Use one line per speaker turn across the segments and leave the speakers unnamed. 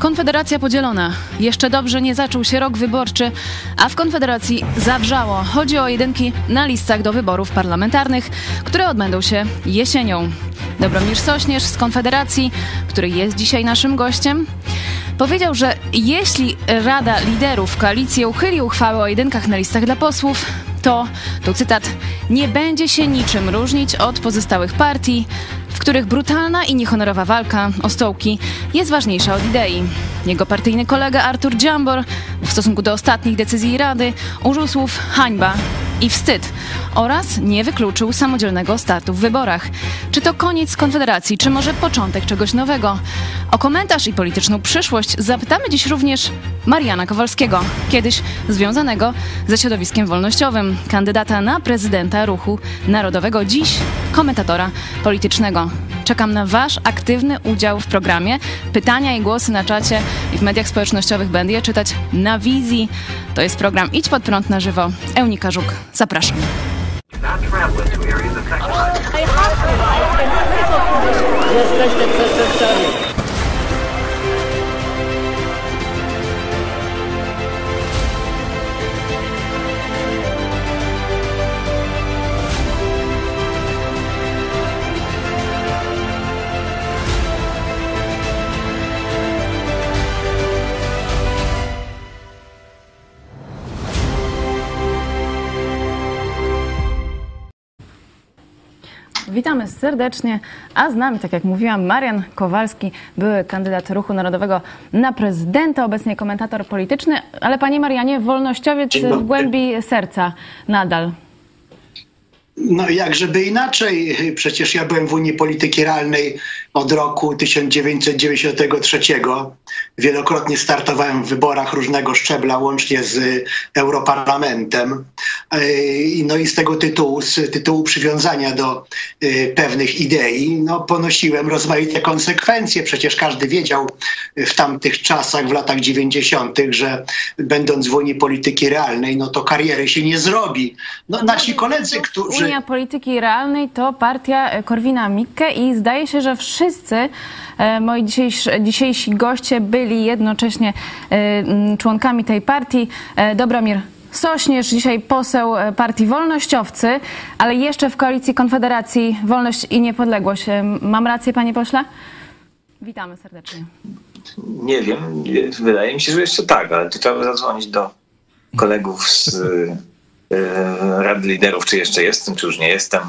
Konfederacja podzielona. Jeszcze dobrze nie zaczął się rok wyborczy, a w Konfederacji zawrzało. Chodzi o jedynki na listach do wyborów parlamentarnych, które odbędą się jesienią. Dobromir Sośnierz z Konfederacji, który jest dzisiaj naszym gościem, powiedział, że jeśli Rada Liderów koalicji uchyli uchwałę o jedynkach na listach dla posłów, to, tu cytat, nie będzie się niczym różnić od pozostałych partii, w których brutalna i niehonorowa walka o stołki jest ważniejsza od idei. Jego partyjny kolega Artur Dziambor w stosunku do ostatnich decyzji Rady użył słów hańba i wstyd oraz nie wykluczył samodzielnego startu w wyborach. Czy to koniec Konfederacji, czy może początek czegoś nowego? O komentarz i polityczną przyszłość zapytamy dziś również Mariana Kowalskiego, kiedyś związanego ze środowiskiem wolnościowym, kandydata na prezydenta Ruchu Narodowego, dziś komentatora politycznego. Czekam na Wasz aktywny udział w programie. Pytania i głosy na czacie i w mediach społecznościowych będę je czytać na wizji. To jest program Idź pod prąd na żywo. Eunika Żuk, zapraszam.
Jesteście przestępcami.
Witamy serdecznie, a z nami, tak jak mówiłam, Marian Kowalski, były kandydat Ruchu Narodowego na prezydenta, obecnie komentator polityczny, ale panie Marianie, wolnościowiec w głębi serca nadal.
No jak żeby inaczej, przecież ja byłem w Unii Polityki Realnej od roku 1993. Wielokrotnie startowałem w wyborach różnego szczebla, łącznie z Europarlamentem. Yy, No i z tego tytułu, z tytułu przywiązania do yy, pewnych idei, no ponosiłem rozmaite konsekwencje. Przecież każdy wiedział w tamtych czasach, w latach 90., że będąc w Unii Polityki Realnej, no to kariery się nie zrobi. No nasi koledzy, którzy...
Unia Polityki Realnej to partia e, Korwina-Mikke i zdaje się, że wszyscy e, moi dzisiejsi, dzisiejsi goście byli jednocześnie e, członkami tej partii. E, Dobromir Sośnierz, dzisiaj poseł partii Wolnościowcy, ale jeszcze w koalicji Konfederacji Wolność i Niepodległość. Mam rację, panie pośle? Witamy serdecznie.
Nie wiem, wydaje mi się, że jeszcze tak, ale to trzeba zadzwonić do kolegów z Rady Liderów, czy jeszcze jestem, czy już nie jestem.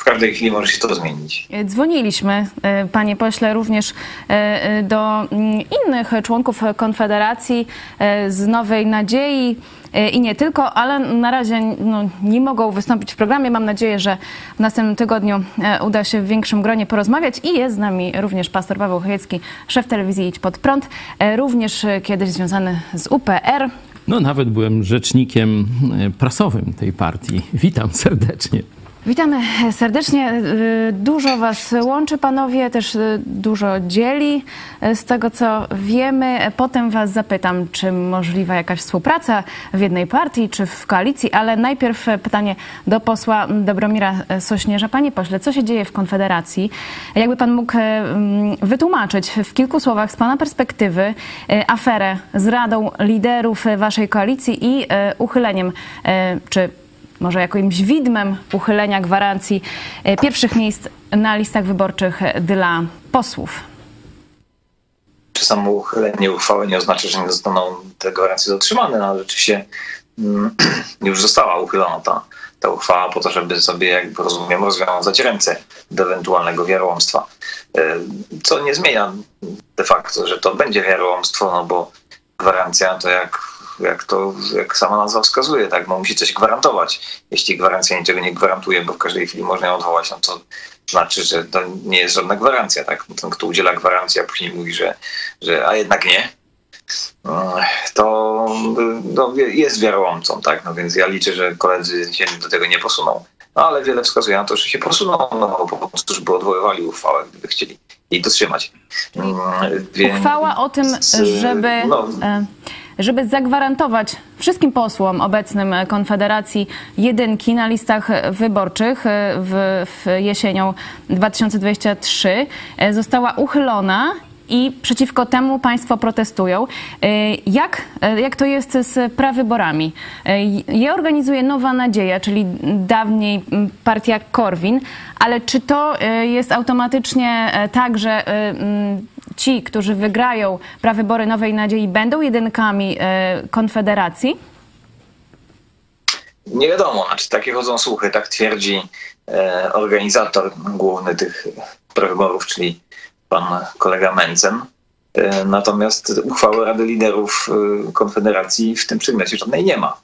W każdej chwili może się to zmienić.
E, Dzwoniliśmy, e, panie pośle, również e, do mm, innych członków Konfederacji z Nowej Nadziei i nie tylko, ale na razie no, nie mogą wystąpić w programie. Mam nadzieję, że w następnym tygodniu uda się w większym gronie porozmawiać i jest z nami również pastor Paweł Chojecki, szef telewizji Idź Pod Prąd, również kiedyś związany z UPR.
No, nawet byłem rzecznikiem prasowym tej partii. Witam serdecznie.
Witamy serdecznie. Y, Dużo Was łączy, panowie, też y, dużo dzieli y, z tego, co wiemy. Potem Was zapytam, czy możliwa jakaś współpraca w jednej partii, czy w koalicji, ale najpierw pytanie do posła Dobromira Sośnierza. Panie pośle, co się dzieje w Konfederacji? Jakby Pan mógł mm, wytłumaczyć w kilku słowach z Pana perspektywy aferę z Radą Liderów Waszej koalicji i uchyleniem, czy może jakimś widmem uchylenia gwarancji e, pierwszych miejsc na listach wyborczych e, dla posłów.
Czy samo uchylenie uchwały nie oznacza, że nie zostaną te gwarancje dotrzymane, no rzeczywiście mm, już została uchylona ta, ta uchwała po to, żeby sobie, jakby rozumiem, rozwiązać ręce do ewentualnego wiarołomstwa. E, Co nie zmienia de facto, że to będzie wiarołomstwo, no bo gwarancja to jak, jak to, jak sama nazwa wskazuje, tak, no musi coś gwarantować. Jeśli gwarancja niczego nie gwarantuje, bo w każdej chwili można ją odwołać, no to znaczy, że to nie jest żadna gwarancja, tak. Ten, kto udziela gwarancji, a później mówi, że, że a jednak nie, no, to no, jest wiarołomcą, tak, no więc ja liczę, że koledzy się do tego nie posuną. No ale wiele wskazuje na to, że się posuną, no po prostu, żeby odwoływali uchwałę, gdyby chcieli jej dotrzymać. Mm, więc-
Uchwała o tym, żeby,
No,
e, żeby zagwarantować wszystkim posłom obecnym Konfederacji jedynki na listach wyborczych w, w jesienią 2023 e, została uchylona i przeciwko temu państwo protestują. Jak, jak to jest z prawyborami? Je organizuje Nowa Nadzieja, czyli dawniej partia Korwin, ale czy to jest automatycznie tak, że ci, którzy wygrają prawybory Nowej Nadziei, będą jedynkami Konfederacji?
Nie wiadomo, znaczy takie chodzą słuchy, tak twierdzi e, organizator główny tych wyborów, czyli pan kolega Mencen. Natomiast uchwały Rady Liderów e, Konfederacji w tym przedmiocie żadnej nie ma.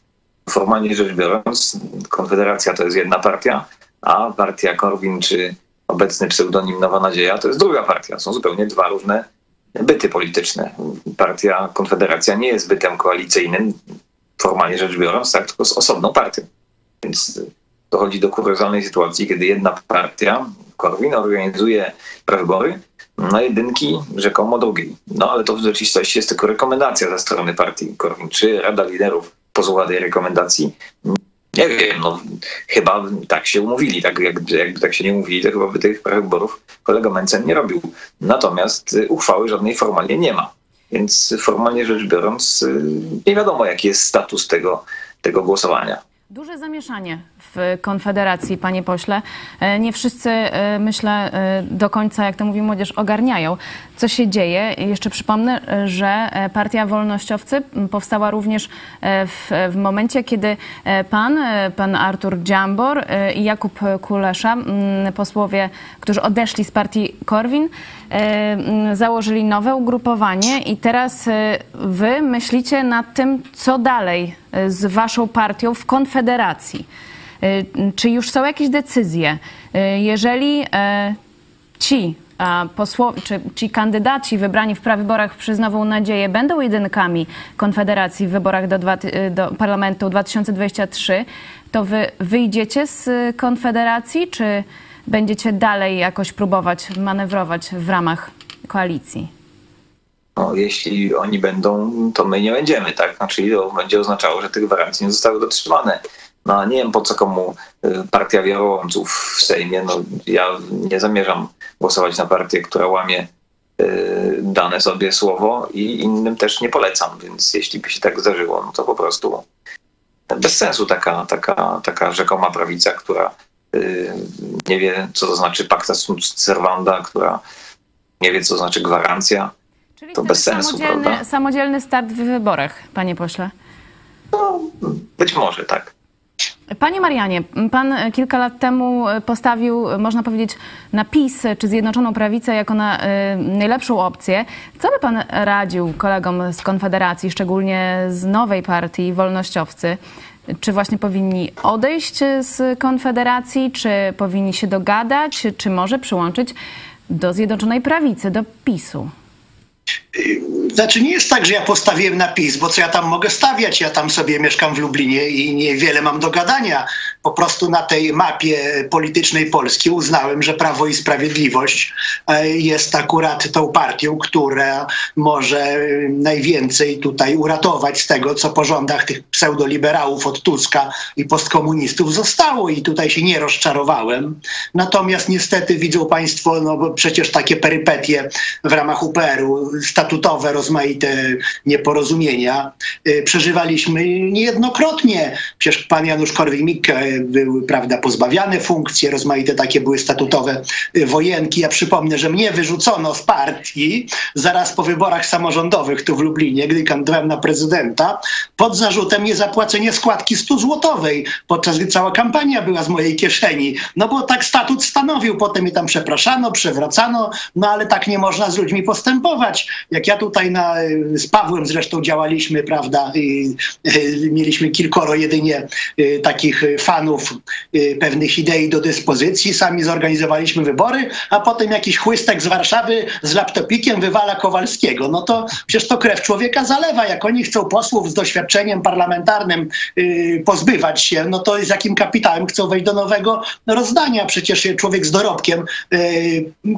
Formalnie rzecz biorąc, Konfederacja to jest jedna partia, a partia Korwin czy obecny pseudonim Nowa Nadzieja to jest druga partia. Są zupełnie dwa różne byty polityczne. Partia Konfederacja nie jest bytem koalicyjnym, formalnie rzecz biorąc, tak, tylko z osobną partią. Więc dochodzi do kuriozalnej sytuacji, kiedy jedna partia, Korwin, organizuje wybory na jedynki rzekomo drugiej. No ale to w rzeczywistości jest tylko rekomendacja ze strony partii Korwin. Czy Rada Liderów posłucha tej rekomendacji? Nie wiem, no chyba tak się umówili, tak jakby, jakby tak się nie umówili, to chyba by tych wyborów kolega Mencen nie robił. Natomiast uchwały żadnej formalnie nie ma. Więc formalnie rzecz biorąc, y, nie wiadomo, jaki jest status tego, tego głosowania.
Duże zamieszanie w Konfederacji, panie pośle. E, nie wszyscy, e, myślę, e, do końca, jak to mówi młodzież, ogarniają, co się dzieje. Jeszcze przypomnę, że Partia Wolnościowcy powstała również w, w momencie, kiedy pan, pan Artur Dziambor i Jakub Kulesza, posłowie, którzy odeszli z partii Korwin, założyli nowe ugrupowanie i teraz wy myślicie nad tym, co dalej z waszą partią w Konfederacji. Y, czy już są jakieś decyzje? Y, jeżeli e, ci posłowie, czy ci kandydaci wybrani w prawyborach przez Nową Nadzieję będą jedynkami Konfederacji w wyborach do, y, do Parlamentu 2023, to wy wyjdziecie z Konfederacji, czy będziecie dalej jakoś próbować manewrować w ramach koalicji?
No, jeśli oni będą, to my nie będziemy, tak? Znaczy to będzie oznaczało, że te gwarancje nie zostały dotrzymane. No nie wiem po co komu y, partia wiarołomców w Sejmie. No, ja nie zamierzam głosować na partię, która łamie y, dane sobie słowo i innym też nie polecam, więc jeśli by się tak zdarzyło, no to po prostu bez sensu taka, taka, taka rzekoma prawica, która y, nie wie, co to znaczy pacta sunt servanda, która nie wie, co to znaczy gwarancja.
Czyli to bez sensu, samodzielny, prawda? samodzielny start w wyborach, panie pośle.
No, być może, tak.
Panie Marianie, pan kilka lat temu postawił, można powiedzieć, na PiS czy Zjednoczoną Prawicę jako na najlepszą opcję. Co by pan radził kolegom z Konfederacji, szczególnie z nowej partii, wolnościowcy? Czy właśnie powinni odejść z Konfederacji, czy powinni się dogadać, czy może przyłączyć do Zjednoczonej Prawicy, do PiSu?
Znaczy nie jest tak, że ja postawiłem napis, bo co ja tam mogę stawiać? Ja tam sobie mieszkam w Lublinie i niewiele mam do gadania. Po prostu na tej mapie politycznej Polski uznałem, że Prawo i Sprawiedliwość e, jest akurat tą partią, która może najwięcej tutaj uratować z tego, co po rządach tych pseudoliberałów od Tuska i postkomunistów zostało i tutaj się nie rozczarowałem. Natomiast niestety widzą Państwo, no bo przecież takie perypetie w ramach UPR-u statutowe, rozmaite nieporozumienia y, przeżywaliśmy niejednokrotnie. Przecież pan Janusz Korwin-Mikke był prawda, pozbawiany funkcji, rozmaite takie były statutowe y, wojenki. Ja przypomnę, że mnie wyrzucono z partii zaraz po wyborach samorządowych tu w Lublinie, gdy kandydowałem na prezydenta, pod zarzutem niezapłacenia składki 100 złotowej, podczas gdy cała kampania była z mojej kieszeni. No bo tak statut stanowił, potem mnie tam przepraszano, przewracano, no ale tak nie można z ludźmi postępować. Jak ja tutaj na, z Pawłem zresztą działaliśmy, prawda, mieliśmy kilkoro jedynie y, takich fanów y, pewnych idei do dyspozycji, sami zorganizowaliśmy wybory, a potem jakiś chłystek z Warszawy z laptopikiem wywala Kowalskiego. No to przecież to krew człowieka zalewa. Jak oni chcą posłów z doświadczeniem parlamentarnym y, pozbywać się, no to z jakim kapitałem chcą wejść do nowego rozdania? Przecież człowiek z dorobkiem,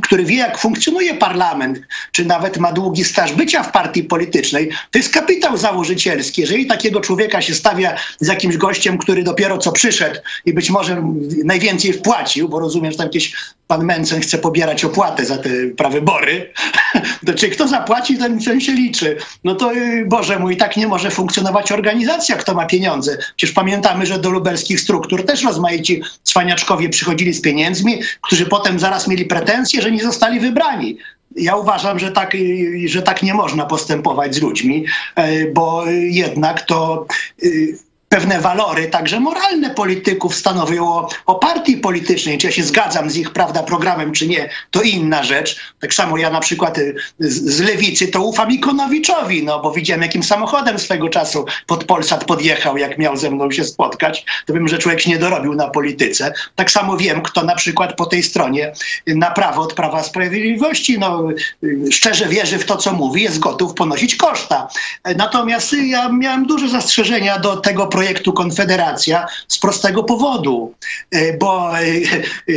który wie, jak funkcjonuje parlament, czy nawet ma długi staż bycia w partii politycznej, to jest kapitał założycielski. Jeżeli takiego człowieka się stawia z jakimś gościem, który dopiero co przyszedł i być może najwięcej wpłacił, bo rozumiem, że tam jakieś pan Mencen chce pobierać opłatę za te prawybory, to czy kto zapłaci, ten, ten się liczy. No to y, Boże mój, tak nie może funkcjonować organizacja, kto ma pieniądze. Przecież pamiętamy, że do lubelskich struktur też rozmaici cwaniaczkowie przychodzili z pieniędzmi, którzy potem zaraz mieli pretensje, że nie zostali wybrani. Ja uważam, że tak, y, że tak nie można postępować z ludźmi, y, bo jednak to pewne walory, także moralne polityków stanowią o, partii politycznej. Czy ja się zgadzam z ich prawda, programem, czy nie, to inna rzecz. Tak samo ja na przykład y, z, z lewicy to ufam Ikonowiczowi, no bo widziałem, jakim samochodem swego czasu pod Polsat podjechał, jak miał ze mną się spotkać. To bym, że człowiek się nie dorobił na polityce. Tak samo wiem, kto na przykład po tej stronie na prawo od Prawa Sprawiedliwości, no, y, szczerze wierzy w to, co mówi, jest gotów ponosić koszta. Natomiast ja miałem duże zastrzeżenia do tego projektu Konfederacja z prostego powodu, e, bo e, e,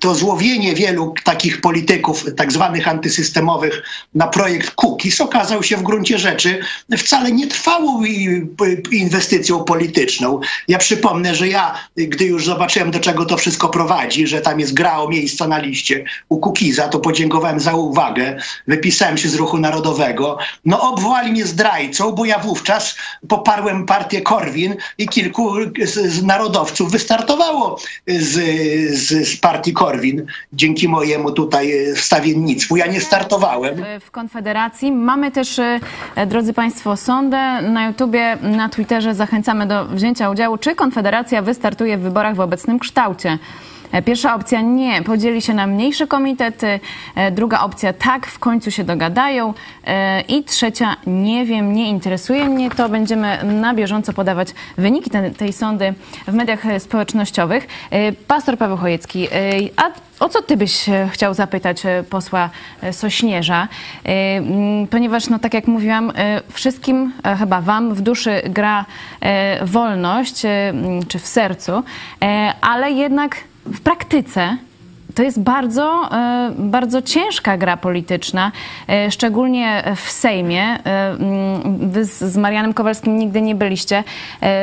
to złowienie wielu takich polityków, tak zwanych antysystemowych, na projekt Cookies okazał się w gruncie rzeczy wcale nietrwałą inwestycją polityczną. Ja przypomnę, że ja, gdy już zobaczyłem, do czego to wszystko prowadzi, że tam jest gra o miejsca na liście u Kukiza, to podziękowałem za uwagę, wypisałem się z Ruchu Narodowego. No obwołali mnie zdrajcą, bo ja wówczas poparłem partię Korwin, I kilku z, z narodowców wystartowało z, z, z, partii Korwin dzięki mojemu tutaj wstawiennictwu. Ja nie startowałem.
W Konfederacji mamy też, e, drodzy Państwo, sondę na YouTubie, na Twitterze. Zachęcamy do wzięcia udziału. Czy Konfederacja wystartuje w wyborach w obecnym kształcie? E, pierwsza opcja nie, podzieli się na mniejsze komitety. E, druga opcja tak, w końcu się dogadają. E, I trzecia nie wiem, nie interesuje mnie to. Będziemy na bieżąco podawać wyniki tej, sądy w mediach społecznościowych. Pastor Paweł Chojecki, a o co ty byś chciał zapytać posła Sośnierza? Ponieważ, no tak jak mówiłam, wszystkim, chyba wam w duszy gra wolność, czy w sercu, ale jednak w praktyce to jest bardzo, e, bardzo ciężka gra polityczna, e, szczególnie w Sejmie. E, mm, wy z Marianem Kowalskim nigdy nie byliście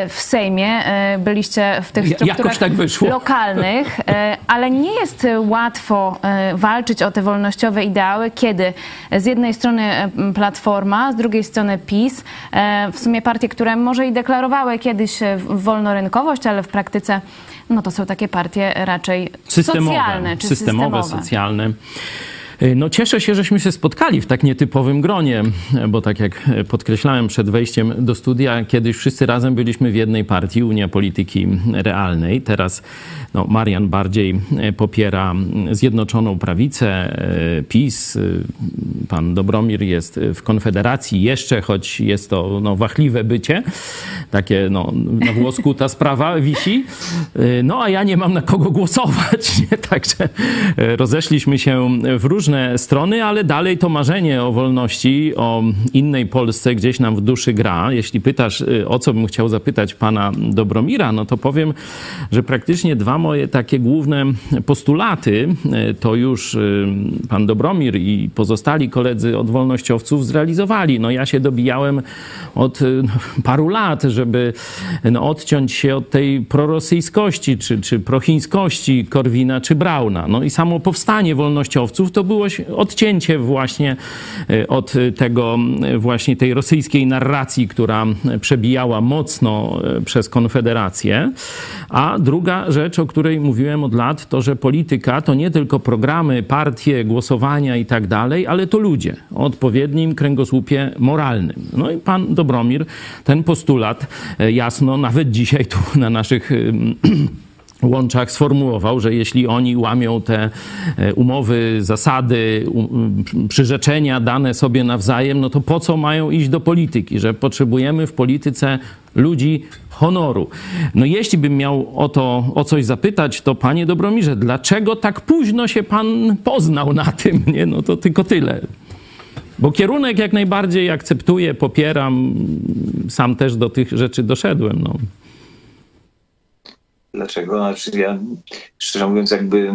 w Sejmie, byliście w tych strukturach tak lokalnych, ale nie jest łatwo walczyć o te wolnościowe ideały, kiedy z jednej strony Platforma, z drugiej strony PiS, w sumie partie, które może i deklarowały kiedyś wolnorynkowość, ale w praktyce no to są takie partie raczej systemowe, socjalne czy systemowe, systemowe.
socjalne. Y, no cieszę się, żeśmy się spotkali w tak nietypowym gronie, bo tak jak podkreślałem przed wejściem do studia, kiedyś wszyscy razem byliśmy w jednej partii, Unia Polityki Realnej. Teraz no, Marian bardziej e, popiera Zjednoczoną Prawicę, PiS. Pan Dobromir jest w Konfederacji jeszcze, choć jest to no, wachliwe bycie. Takie no, na włosku ta sprawa wisi. No a ja nie mam na kogo głosować. Nie? Także rozeszliśmy się w różne strony, ale dalej to marzenie o wolności, o innej Polsce gdzieś nam w duszy gra. Jeśli pytasz, o co bym chciał zapytać pana Dobromira, no to powiem, że praktycznie dwa moje takie główne postulaty e, to już e, pan Dobromir i pozostali koledzy od wolnościowców zrealizowali. No ja się dobijałem od paru lat, żeby no, odciąć się od tej prorosyjskości czy, czy prochińskości Korwina czy Brauna. No i samo powstanie wolnościowców to było odcięcie właśnie od tego właśnie tej rosyjskiej narracji, która przebijała mocno przez Konfederację. A druga rzecz, o której mówiłem od lat, to że polityka to nie tylko programy, partie, głosowania i tak dalej, ale to ludzie o odpowiednim kręgosłupie moralnym. No i pan Dobromir ten postulat e, jasno, nawet dzisiaj tu na naszych łączach sformułował, że jeśli oni łamią te e, umowy, zasady, przyrzeczenia dane sobie nawzajem, no to po co mają iść do polityki? Że potrzebujemy w polityce ludzi honoru. No jeśli bym miał o to o coś zapytać, to panie Dobromirze, dlaczego tak późno się pan poznał na tym? Nie, no to tylko tyle. Bo kierunek jak najbardziej akceptuję, popieram, sam też do tych rzeczy doszedłem. No.
Dlaczego? Znaczy ja, szczerze mówiąc, jakby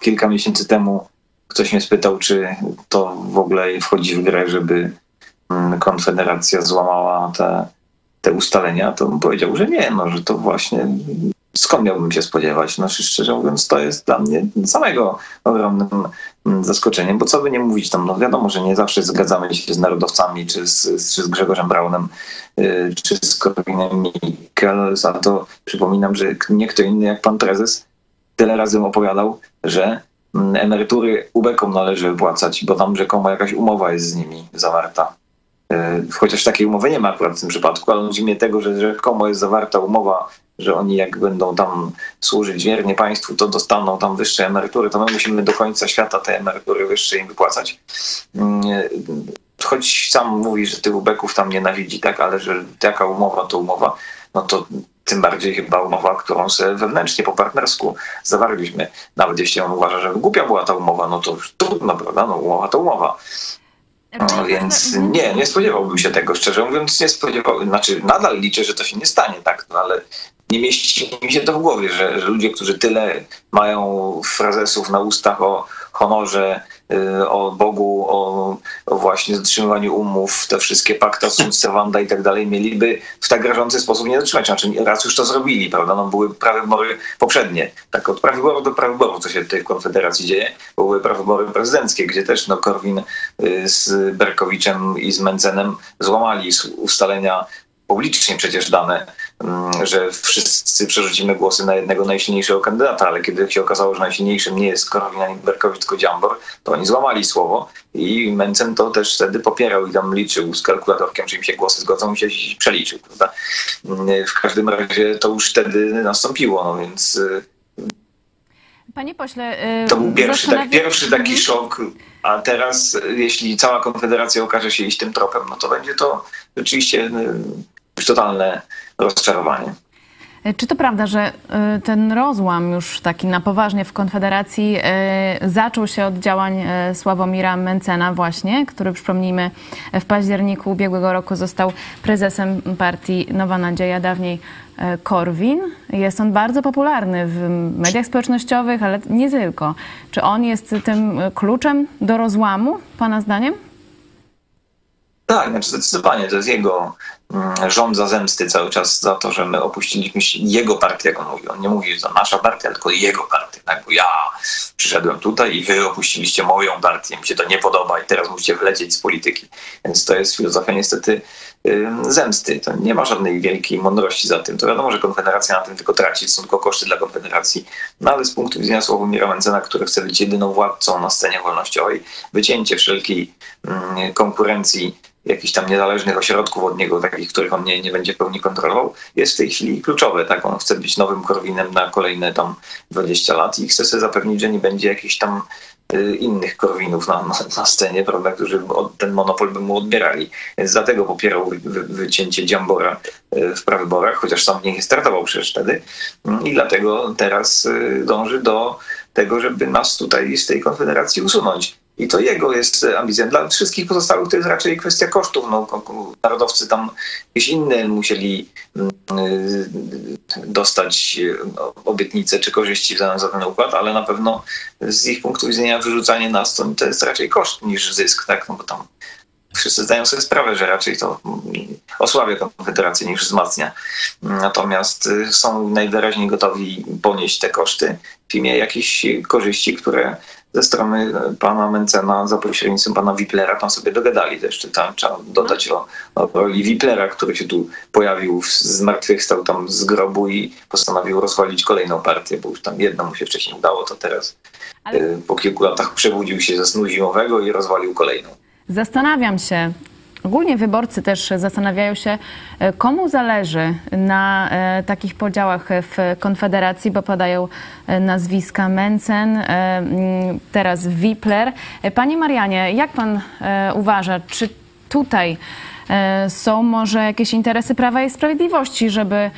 kilka miesięcy temu ktoś mnie spytał, czy to w ogóle wchodzi w grę, żeby mm, Konfederacja złamała te, te ustalenia, to bym powiedział, że nie, no, że to właśnie skąd miałbym się spodziewać? No szczerze mówiąc, to jest dla mnie samego ogromnym zaskoczeniem, bo co by nie mówić tam, no wiadomo, że nie zawsze zgadzamy się z narodowcami, czy z, czy z Grzegorzem Braunem, y, czy z Korwinem Mikke, za to przypominam, że nie kto inny jak pan prezes tyle razy opowiadał, że mm, emerytury ubekom należy wypłacać, bo tam rzekomo jakaś umowa jest z nimi zawarta. Y, chociaż takiej umowy nie ma akurat w tym przypadku, ale nudzi mnie tego, że rzekomo jest zawarta umowa że oni jak będą tam służyć wiernie państwu, to dostaną tam wyższe emerytury, to my musimy do końca świata te emerytury wyższe im wypłacać. Mm, choć sam mówi, że tych ubeków tam nienawidzi, tak, ale że jaka umowa to umowa, no to tym bardziej chyba umowa, którą sobie wewnętrznie po partnersku zawarliśmy. Nawet jeśli on uważa, że głupia była ta umowa, no to już trudno, prawda? No umowa to umowa. No, więc nie, nie spodziewałbym się tego, szczerze mówiąc, nie spodziewałbym, znaczy nadal liczę, że to się nie stanie, tak, no ale nie mieści mi się to w głowie, że, że ludzie, którzy tyle mają frazesów na ustach o honorze, y, o Bogu, o, o właśnie zatrzymywaniu umów, te wszystkie pakta sunt servanda i tak dalej, mieliby w tak rażący sposób nie dotrzymać. Znaczy raz już to zrobili, prawda? No, były prawybory poprzednie. Tak od prawyboru do prawyboru, co się tutaj w Konfederacji dzieje, były prawybory prezydenckie, gdzie też no, Korwin y, z Berkowiczem i z Mencenem złamali ustalenia publicznie przecież dane, że wszyscy przerzucimy głosy na jednego najsilniejszego kandydata, ale kiedy się okazało, że najsilniejszym nie jest Korwin Berkowicz, tylko Dziambor, to oni złamali słowo i Mencen to też wtedy popierał i tam liczył z kalkulatorkiem, czy im się głosy zgodzą i się przeliczył, prawda? Mm, w każdym razie to już wtedy nastąpiło, no więc y,
Panie pośle,
y, to był pierwszy, tak, pierwszy taki mhm. szok, a teraz jeśli cała Konfederacja okaże się iść tym tropem, no to będzie to rzeczywiście totalne rozczarowanie.
Czy to prawda, że y, ten rozłam już taki na poważnie w Konfederacji y, zaczął się od działań Sławomira Mencena właśnie, który przypomnijmy w październiku ubiegłego roku został prezesem partii Nowa Nadzieja, dawniej Korwin. Jest on bardzo popularny w mediach społecznościowych, ale nie tylko. Czy on jest tym kluczem do rozłamu, pana zdaniem?
Tak, znaczy zdecydowanie to jest jego żądza zemsty cały czas za to, że my opuściliśmy jego partię, jak on mówi. On nie mówi, że to nasza partia, tylko jego partia. Tak? Bo ja przyszedłem tutaj i wy opuściliście moją partię, mi się to nie podoba i teraz musicie wlecieć z polityki. Więc to jest filozofia niestety zemsty. To nie ma żadnej wielkiej mądrości za tym. To wiadomo, że Konfederacja na tym tylko traci, są tylko koszty dla Konfederacji. No ale z punktu widzenia Sławomira Mencena, który chce być jedyną władcą na scenie wolnościowej, wycięcie wszelkiej konkurencji jakichś tam niezależnych ośrodków od niego, takich, których on nie, nie będzie pełni kontrolował, jest w tej chwili kluczowe. Tak? On chce być nowym Korwinem na kolejne tam 20 lat i chce sobie zapewnić, że nie będzie jakichś tam y, innych Korwinów na, na, na, scenie, prawda, którzy ten monopol by mu odbierali. Więc dlatego popierał wy, wy, wycięcie Dziambora y, w prawyborach, chociaż sam nie startował przecież wtedy. Mm, I dlatego teraz y, dąży do tego, żeby nas tutaj z tej konfederacji usunąć. I to jego jest ambicja. Dla wszystkich pozostałych to jest raczej kwestia kosztów. No, narodowcy tam jakieś inne musieli mm, y, dostać no, obietnice czy korzyści w zamian za ten układ, ale na pewno z ich punktu widzenia wyrzucanie nas to, to jest raczej koszt niż zysk, tak? No bo tam wszyscy zdają sobie sprawę, że raczej to osłabia Konfederację niż wzmacnia. Natomiast są najwyraźniej gotowi ponieść te koszty w imię jakichś korzyści, które ze strony pana Mencena za pośrednictwem pana Wiplera tam sobie dogadali. To jeszcze tam trzeba dodać o, o roli Wiplera, który się tu pojawił, zmartwychwstał tam z grobu i postanowił rozwalić kolejną partię, bo już tam jedno mu się wcześniej udało, to teraz Ale... Y, po kilku latach przebudził się ze snu zimowego i rozwalił kolejną.
Zastanawiam się, Ogólnie wyborcy też zastanawiają się, e, komu zależy na e, takich podziałach w Konfederacji, bo padają e, nazwiska Mencen, teraz Wipler. Panie Marianie, jak pan uważa, czy tutaj są może jakieś interesy Prawa i Sprawiedliwości, żeby,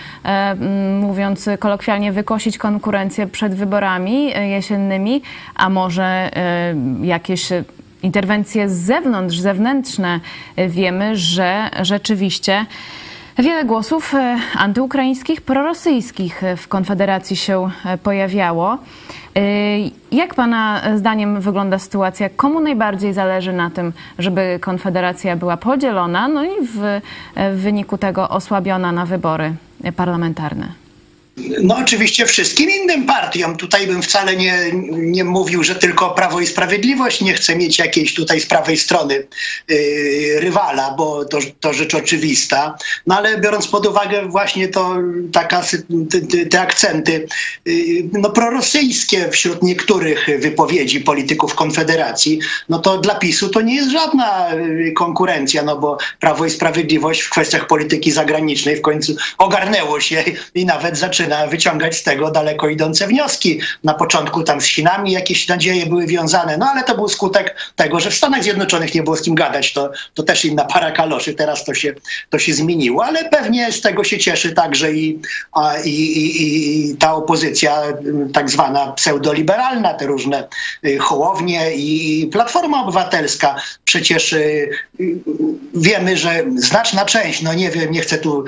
mówiąc kolokwialnie, wykosić konkurencję przed wyborami jesiennymi, a może jakieś interwencje z zewnątrz, zewnętrzne, wiemy, że rzeczywiście Wiele głosów e, antyukraińskich, prorosyjskich w Konfederacji się e, pojawiało. E, Jak Pana zdaniem wygląda sytuacja? Komu najbardziej zależy na tym, żeby Konfederacja była podzielona, no i w, w wyniku tego osłabiona na wybory parlamentarne?
No oczywiście wszystkim innym partiom. Tutaj bym wcale nie, nie mówił, że tylko Prawo i Sprawiedliwość nie chce mieć jakiejś tutaj z prawej strony yy, rywala, bo to, to rzecz oczywista. No ale biorąc pod uwagę właśnie to taka, te, te akcenty yy, no prorosyjskie wśród niektórych wypowiedzi polityków Konfederacji, no to dla PiSu to nie jest żadna yy, konkurencja, no bo Prawo i Sprawiedliwość w kwestiach polityki zagranicznej w końcu ogarnęło się i nawet zaczyna zaczyna wyciągać z tego daleko idące wnioski. Na początku tam z Chinami jakieś nadzieje były wiązane, no ale to był skutek tego, że w Stanach Zjednoczonych nie było z kim gadać. To, to też inna para kaloszy. Teraz to się, to się zmieniło, ale pewnie z tego się cieszy także i, a, i, i, i ta opozycja tak zwana pseudoliberalna, te różne y, hołownie i Platforma Obywatelska. Przecież y, y, wiemy, że znaczna część, no nie wiem, nie chcę tu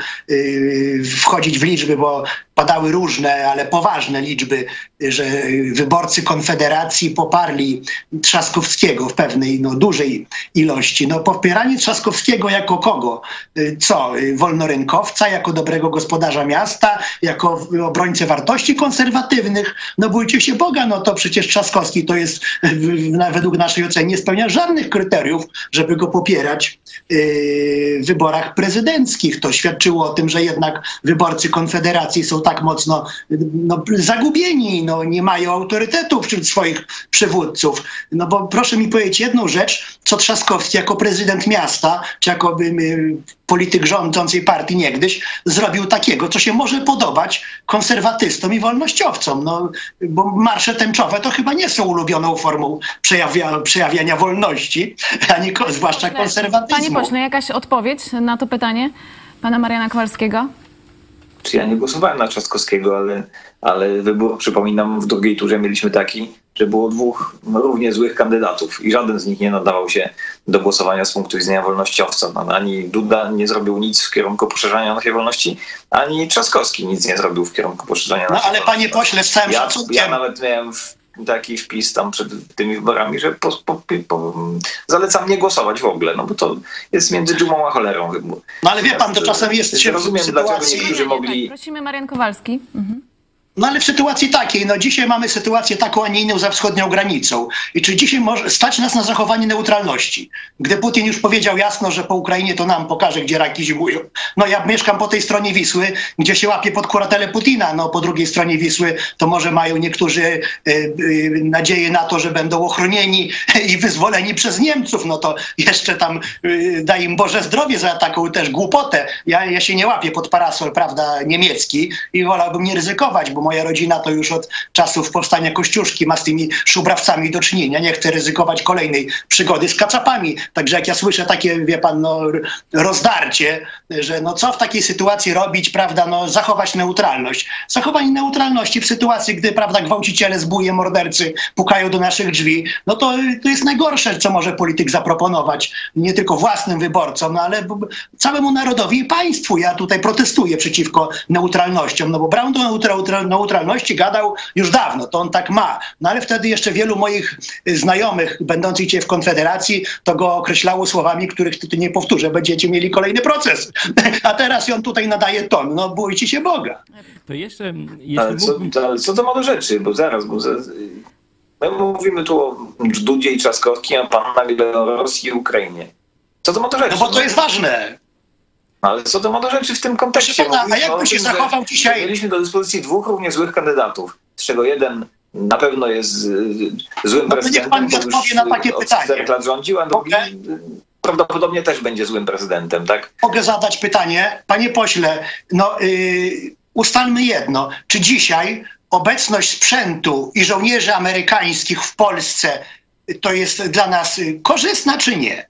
wchodzić w liczby, bo padały różne, ale poważne liczby, że wyborcy Konfederacji poparli Trzaskowskiego w pewnej no, dużej ilości. No, popieranie Trzaskowskiego jako kogo? Co? Wolnorynkowca, jako dobrego gospodarza miasta, jako obrońcę wartości konserwatywnych? No bójcie się Boga, no to przecież Trzaskowski to jest według naszej oceny nie spełnia żadnych kryteriów, żeby go popierać w wyborach prezydenckich. To świadczyło o tym, że jednak wyborcy Konfederacji są tak mocno no, zagubieni, no, nie mają autorytetu wśród swoich przywódców. No bo proszę mi powiedzieć jedną rzecz, co Trzaskowski jako prezydent miasta, czy jako y, polityk rządzącej partii niegdyś, zrobił takiego, co się może podobać konserwatystom i wolnościowcom. No, bo marsze tęczowe to chyba nie są ulubioną formą przejawia, przejawiania wolności, ani zwłaszcza konserwatyzmu.
Panie pośle, jakaś odpowiedź na to pytanie pana Mariana Kowalskiego?
Czy ja nie głosowałem na Trzaskowskiego, ale, ale wybór, przypominam, w drugiej turze mieliśmy taki, że było dwóch równie złych kandydatów i żaden z nich nie nadawał się do głosowania z punktu widzenia wolnościowca. No, ani Duda nie zrobił nic w kierunku poszerzania naszej wolności, ani Trzaskowski nic nie zrobił w kierunku poszerzania
no,
naszej
ale panie pośle, z całym
ja,
szacunkiem...
Ja nawet miałem taki wpis tam przed tymi wyborami, że po, po, po, zalecam nie głosować w ogóle, no bo to jest między dżumą a cholerą wybór.
No ale wie pan, to czasem jest
się rozumiem,
sytuacji...
dlaczego niektórzy mogli...
Tak, prosimy Marian Kowalski. Mhm.
No ale w sytuacji takiej, no dzisiaj mamy sytuację taką, a nie inną za wschodnią granicą. I czy dzisiaj może stać nas na zachowanie neutralności? Gdy Putin już powiedział jasno, że po Ukrainie to nam pokaże, gdzie raki zimują. No ja mieszkam po tej stronie Wisły, gdzie się łapie pod kuratelę Putina. No po drugiej stronie Wisły to może mają niektórzy y, y, nadzieję na to, że będą ochronieni i wyzwoleni przez Niemców. No to jeszcze tam y, daj im Boże zdrowie za taką też głupotę. Ja, ja się nie łapię pod parasol, prawda, niemiecki i wolałbym nie ryzykować, bo moja rodzina to już od czasów powstania Kościuszki ma z tymi szubrawcami do czynienia. Nie chcę ryzykować kolejnej przygody z kacapami. Także jak ja słyszę takie, wie pan, no, rozdarcie, że no co w takiej sytuacji robić, prawda, no zachować neutralność. Zachowanie neutralności w sytuacji, gdy, prawda, gwałciciele, zbóje, mordercy pukają do naszych drzwi, no to, to jest najgorsze, co może polityk zaproponować. Nie tylko własnym wyborcom, no ale całemu narodowi i państwu. Ja tutaj protestuję przeciwko neutralnościom, no bo Brown do neutralności neutralności gadał już dawno, to on tak ma. No ale wtedy jeszcze wielu moich znajomych, będących dzisiaj w Konfederacji, to go określało słowami, których tu nie powtórzę. Będziecie mieli kolejny proces. A teraz on tutaj nadaje ton. No bójcie się Boga.
To jeszcze...
Ale co, to, ale co to ma do rzeczy? Bo zaraz, bo zaraz My mówimy tu o Dudzie i Trzaskowskim, a pan nagle o Rosji i Ukrainie. Co to ma do rzeczy?
No bo to jest ważne.
Ale co to ma do rzeczy w tym kontekście?
Pana, a jakby się zachował dzisiaj...
Mieliśmy do dyspozycji dwóch równie złych kandydatów, z czego jeden na pewno jest złym
no
prezydentem,
pan mi odpowie na takie pytanie.
czterech lat rządził, a drugi okay. prawdopodobnie też będzie złym prezydentem, tak?
Mogę zadać pytanie? Panie pośle, no yy, ustalmy jedno. Czy dzisiaj obecność sprzętu i żołnierzy amerykańskich w Polsce to jest dla nas korzystna, czy nie?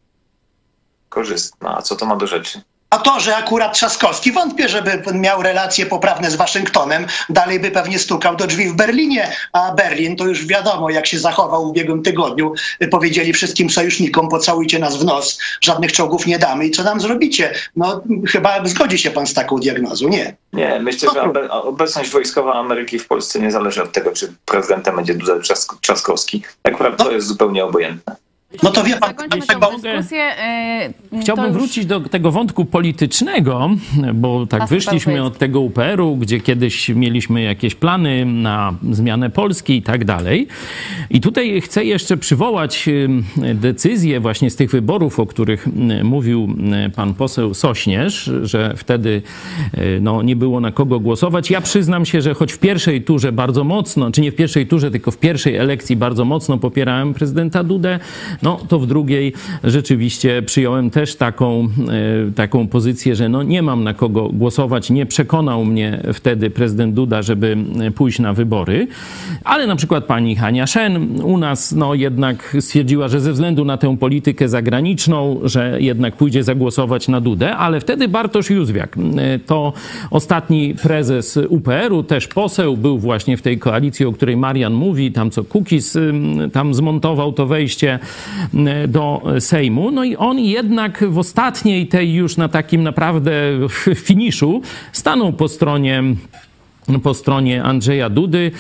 Korzystna. A co to ma do rzeczy?
A to, że akurat Trzaskowski, wątpię, żeby miał relacje poprawne z Waszyngtonem, dalej by pewnie stukał do drzwi w Berlinie, a Berlin to już wiadomo, jak się zachował w ubiegłym tygodniu. Powiedzieli wszystkim sojusznikom, pocałujcie nas w nos, żadnych czołgów nie damy i co nam zrobicie? No chyba zgodzi się pan z taką diagnozą, nie?
Nie, myślę, że obecność wojskowa Ameryki w Polsce nie zależy od tego, czy prezydentem będzie Duda Trzaskowski. Tak naprawdę to jest zupełnie obojętne.
No to wie pan,
Zakończymy
tak,
dyskusję. e,
Chciałbym
to już-
wrócić do tego wątku politycznego, bo tak wyszliśmy od tego UPR-u, gdzie kiedyś mieliśmy jakieś plany na zmianę Polski i tak dalej. I tutaj chcę jeszcze przywołać ym, decyzję właśnie z tych wyborów, o których ym, mówił y, pan poseł Sośnierz, że wtedy y, no, nie było na kogo głosować. Ja przyznam się, że choć w pierwszej turze bardzo mocno, czy nie w pierwszej turze, tylko w pierwszej elekcji bardzo mocno popierałem prezydenta Dudę, no to w drugiej rzeczywiście przyjąłem też taką, e, taką pozycję, że no nie mam na kogo głosować. Nie przekonał mnie wtedy prezydent Duda, żeby e, pójść na wybory. Ale na przykład pani Hania Szen u nas no jednak stwierdziła, że ze względu na tę politykę zagraniczną, że jednak pójdzie zagłosować na Dudę, ale wtedy Bartosz Józwiak, e, to ostatni prezes UPR-u, też poseł, był właśnie w tej koalicji, o której Marian mówi, tam co Kukiz ym, tam zmontował to wejście do Sejmu. No i on jednak w ostatniej tej już na takim naprawdę finiszu stanął po stronie po stronie Andrzeja Dudy,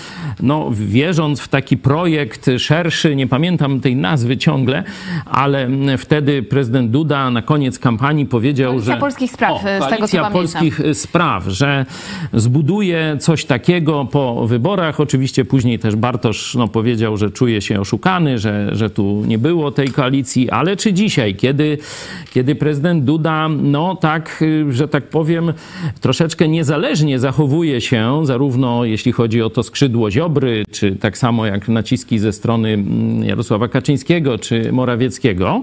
no, wierząc w taki projekt szerszy, nie pamiętam tej nazwy ciągle, ale wtedy prezydent Duda na koniec kampanii powiedział,
Koalicja
że...
Polskich Spraw, z tego, co
Koalicja
pamiętam.
Polskich Spraw, że zbuduje coś takiego po wyborach. Oczywiście później też Bartosz no, powiedział, że czuje się oszukany, że, że tu nie było tej koalicji, ale czy dzisiaj, kiedy, kiedy prezydent Duda, no tak, y, że tak powiem, troszeczkę niezależnie zachowuje się, zarówno jeśli chodzi o to skrzydło Ziobry, czy tak samo jak naciski ze strony mm, Jarosława Kaczyńskiego, czy Morawieckiego,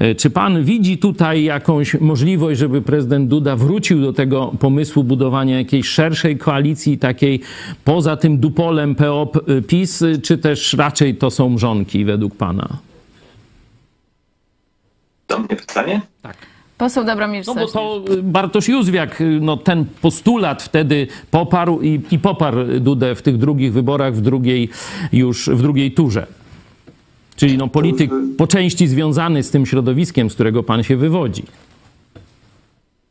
y, czy pan widzi tutaj jakąś możliwość, żeby prezydent Duda wrócił do tego pomysłu budowania jakiejś szerszej koalicji, takiej poza tym dupolem PO-PiS, y, czy też raczej to są mrzonki według pana?
Do mnie pytanie?
Poseł Dobromir
No bo to y, Bartosz Józwiak, y, no ten postulat wtedy poparł i, i poparł Dudę w tych drugich wyborach, w drugiej już, w drugiej turze. Czyli no polityk po części związany z tym środowiskiem, z którego pan się wywodzi.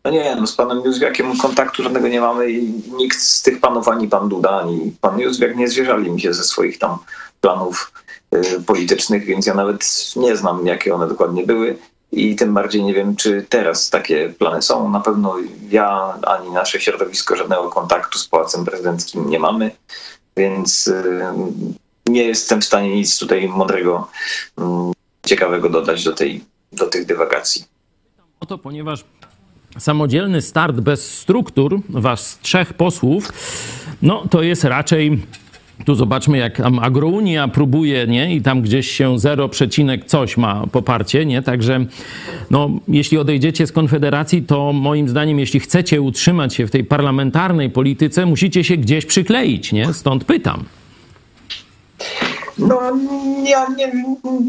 No nie, no z panem Józwiakiem kontaktu żadnego nie mamy i nikt z tych panów, ani pan Duda, ani pan Józwiak nie zwierzali mi się ze swoich tam planów y, politycznych, więc ja nawet nie znam, jakie one dokładnie były i tym bardziej nie wiem, czy teraz takie plany są. Na pewno ja, ani nasze środowisko żadnego kontaktu z Pałacem Prezydenckim nie mamy, więc y, nie jestem w stanie nic tutaj mądrego, mm, ciekawego dodać do, tej, do tych dywagacji.
Oto ponieważ samodzielny start bez struktur, was trzech posłów, no to jest raczej. Tu zobaczmy, jak Agrounia próbuje, nie? I tam gdzieś się 0, przecinek coś ma poparcie, nie? Także, no, jeśli odejdziecie z Konfederacji, to moim zdaniem, jeśli chcecie utrzymać się w tej parlamentarnej polityce, musicie się gdzieś przykleić, nie? Stąd pytam.
No, ja nie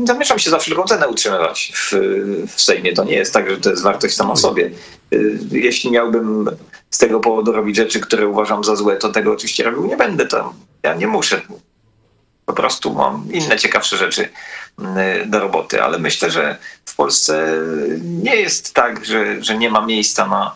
zamierzam się za wszelką cenę utrzymywać w, w Sejmie. To nie jest tak, że to jest wartość sama sobie. Y, Jeśli miałbym z tego powodu robić rzeczy, które uważam za złe, to tego oczywiście robił nie będę. To ja nie muszę. Po prostu mam inne ciekawsze rzeczy y, do roboty, ale myślę, że w Polsce nie jest tak, że, że nie ma miejsca na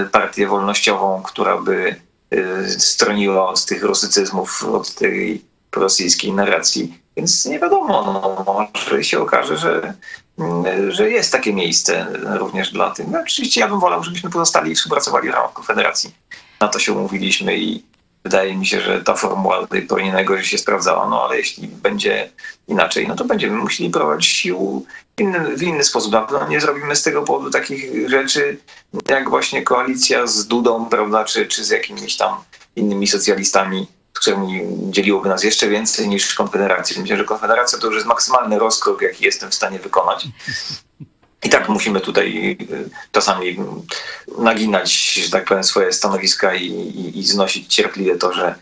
y, partię wolnościową, która by y, stroniła od tych rusycyzmów, od tej rosyjskiej narracji. Więc nie wiadomo, no, może się okaże, że, mm, że jest takie miejsce również dla tych. No, oczywiście ja bym wolał, żebyśmy pozostali i współpracowali w ramach Konfederacji. Na to się umówiliśmy i wydaje mi się, że ta formuła do tej pory nie najgorzej się sprawdzała. No ale jeśli będzie inaczej, no to będziemy musieli prowadzić sił w inny, w inny sposób. Na pewno nie zrobimy z tego powodu takich rzeczy, jak właśnie koalicja z Dudą, prawda, czy, czy z jakimiś tam innymi socjalistami, z którymi dzieliłoby nas jeszcze więcej niż Konfederacja. Myślę, że Konfederacja to już jest maksymalny rozkrok, jaki jestem w stanie wykonać. I tak musimy tutaj y, czasami naginać, że tak powiem, swoje stanowiska i, i, i znosić cierpliwie to, że,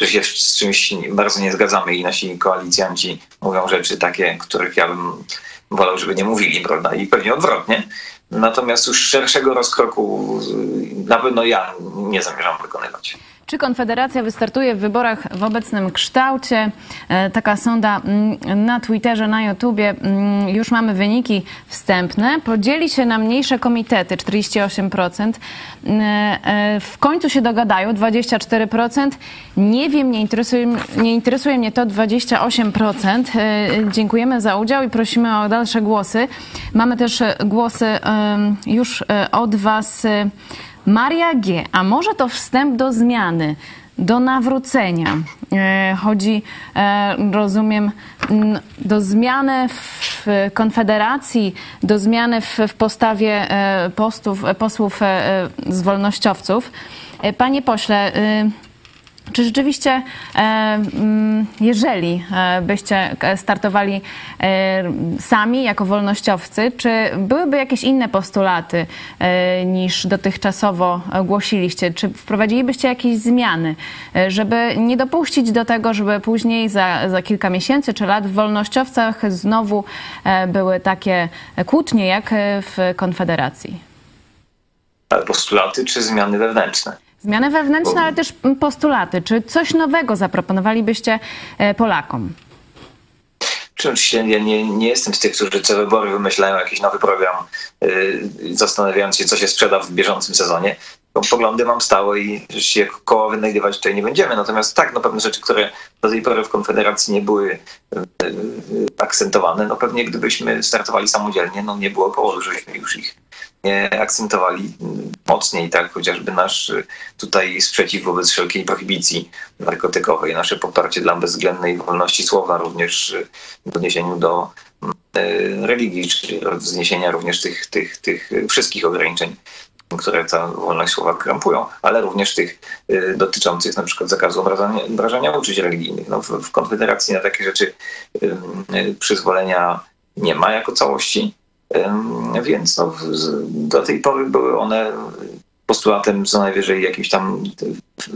że się z czymś bardzo nie zgadzamy i nasi koalicjanci mówią rzeczy takie, których ja bym wolał, żeby nie mówili, prawda? I pewnie odwrotnie. Natomiast już szerszego rozkroku na pewno ja nie zamierzam wykonywać.
Czy Konfederacja wystartuje w wyborach w obecnym kształcie? E, taka sonda mm, na Twitterze, na YouTubie. Mm, już mamy wyniki wstępne. Podzieli się na mniejsze komitety 48%. Mm, e, w końcu się dogadają 24%. Nie wiem, nie interesuje, nie interesuje mnie to 28%. E, dziękujemy za udział i prosimy o dalsze głosy. Mamy też głosy już od Was. Maria G. A może to wstęp do zmiany, do nawrócenia? E, chodzi, e, rozumiem, do zmiany w Konfederacji, do zmiany w, postawie e, postów, posłów z wolnościowców. Panie pośle, czy rzeczywiście, e, mm, jeżeli e, byście startowali e, sami jako wolnościowcy, czy byłyby jakieś inne postulaty niż dotychczasowo głosiliście? Czy wprowadzilibyście jakieś zmiany, żeby nie dopuścić do tego, żeby później za, za kilka miesięcy czy lat w wolnościowcach znowu były takie kłótnie jak w Konfederacji?
Postulaty czy zmiany wewnętrzne?
Zmiany wewnętrzne, ale też postulaty. Czy coś nowego zaproponowalibyście e, Polakom?
Czy oczywiście ja nie, nie jestem z tych, którzy co wybory wymyślają jakiś nowy program, yy, zastanawiając się, co się sprzeda w bieżącym sezonie. Poglądy mam stałe i się koło wynajdywać tutaj nie będziemy. Natomiast tak, no pewne rzeczy, które do tej pory w Konfederacji nie były yy, akcentowane, no pewnie gdybyśmy startowali samodzielnie, no nie było powodu, żebyśmy już ich akcentowali mocniej, tak, chociażby nasz y, tutaj sprzeciw wobec wszelkiej prohibicji narkotykowej, nasze poparcie dla bezwzględnej wolności słowa, również y, w odniesieniu do y, religii, czy zniesienia również tych, tych, tych wszystkich ograniczeń które ta wolność słowa krampują, ale również tych dotyczących na przykład zakazu obrażania, obrażania uczuć religijnych. No, w, w Konfederacji na takie rzeczy przyzwolenia nie ma jako całości. Więc no, do tej pory były one postulatem co najwyżej jakimś tam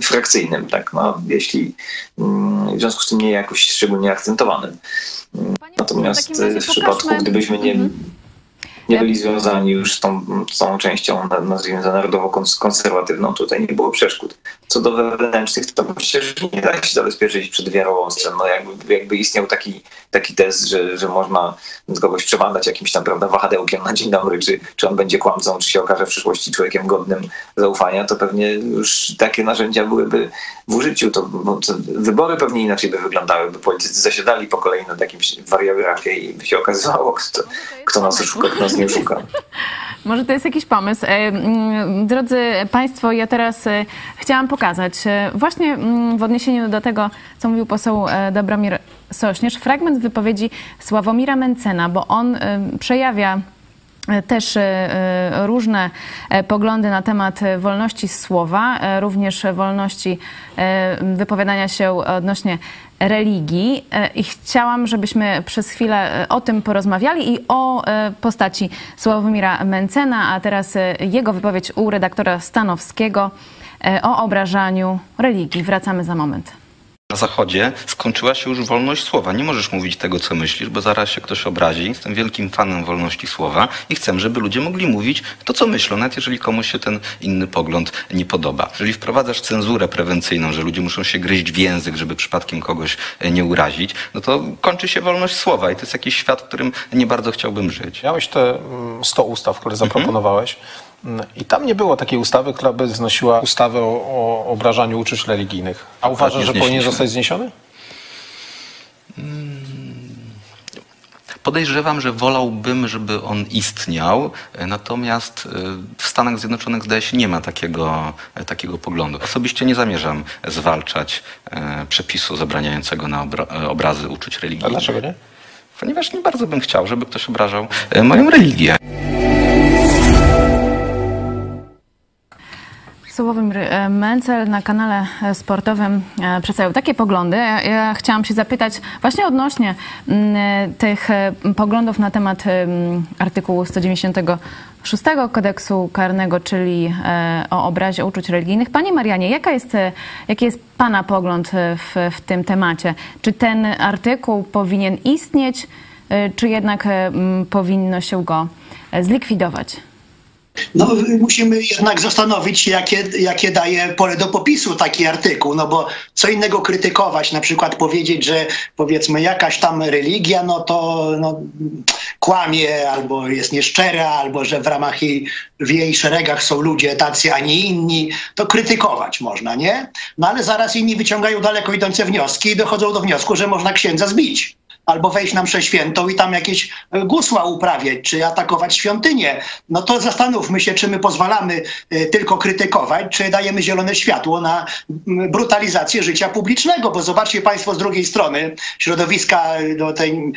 frakcyjnym, tak? No, jeśli mm, w związku z tym nie jakoś szczególnie akcentowanym. Natomiast w, w przypadku, gdybyśmy nie, mhm nie byli związani już z tą, z tą częścią, nazwijmy to narodowo-konserwatywną, tutaj nie było przeszkód. Co do wewnętrznych, to myślę, że nie da się zabezpieczyć przed wiarołomstwem. No jakby, jakby istniał taki, taki test, że, że można kogoś przebadać jakimś tam prawda, wahadełkiem na dzień dobry, czy, czy on będzie kłamcą, czy się okaże w przyszłości człowiekiem godnym zaufania, to pewnie już takie narzędzia byłyby w użyciu. To, to wybory pewnie inaczej by wyglądały, by politycy zasiadali po kolei nad jakimś wariografie i by się okazywało, kto, kto nas oszuka, kto nas nie szukam.
Może to jest jakiś pomysł. E, drodzy Państwo, ja teraz e, chciałam pokazać e, właśnie mm, w odniesieniu do tego, co mówił poseł Dobromir Sośnierz, fragment wypowiedzi Sławomira Mencena, bo on przejawia też różne poglądy na temat wolności słowa, również wolności wypowiadania się odnośnie religii. E, i chciałam, żebyśmy przez chwilę e, o tym porozmawiali i o e, postaci Sławomira Mencena, a teraz jego wypowiedź u redaktora Stanowskiego o obrażaniu religii. Wracamy za moment
na Zachodzie skończyła się już wolność słowa. Nie możesz mówić tego, co myślisz, bo zaraz się ktoś obrazi. Jestem wielkim fanem wolności słowa i chcę, żeby ludzie mogli mówić to, co myślą, nawet jeżeli komuś się ten inny pogląd nie podoba. Jeżeli wprowadzasz cenzurę prewencyjną, że ludzie muszą się gryźć w język, żeby przypadkiem kogoś e, nie urazić, no to kończy się wolność słowa i to jest jakiś świat, w którym nie bardzo chciałbym żyć.
Miałeś te 100 mm, ustaw, które zaproponowałeś. Mhm. I tam nie było takiej ustawy, która by znosiła ustawę o, o obrażaniu uczuć religijnych. A tak, uważasz, że powinien zostać zniesiony? Hmm.
Podejrzewam, że wolałbym, żeby on istniał, natomiast e, w Stanach Zjednoczonych zdaje się nie ma takiego, e, takiego poglądu. Osobiście nie zamierzam zwalczać e, przepisu zabraniającego na obra obrazy uczuć religijnych. A
dlaczego nie?
Ponieważ nie bardzo bym chciał, żeby ktoś obrażał moją religię.
Słowomir e, Mencel na kanale e, sportowym e, przedstawiał takie poglądy. Ja, chciałam się zapytać właśnie odnośnie mm, tych poglądów na temat artykułu 196 kodeksu karnego, czyli o obrazie uczuć religijnych. Panie Marianie, jaka jest, jaki jest Pana pogląd w, w tym temacie? Czy ten artykuł powinien istnieć? czy jednak powinno się go zlikwidować?
No, musimy jednak zastanowić się, jakie, jakie daje pole do popisu taki artykuł, no bo co innego krytykować, na przykład powiedzieć, że powiedzmy jakaś tam religia, no to no, kłamie, albo jest nieszczera, albo że w ramach jej, w jej szeregach są ludzie tacy, a nie inni, to krytykować można, nie? No ale zaraz inni wyciągają daleko idące wnioski i dochodzą do wniosku, że można księdza zbić albo wejść na mszę świętą i tam jakieś e, gusła uprawiać, czy atakować świątynię. No to zastanówmy się, czy my pozwalamy e, tylko krytykować, czy dajemy zielone światło na brutalizację życia publicznego, bo zobaczcie państwo z drugiej strony, środowiska no, tej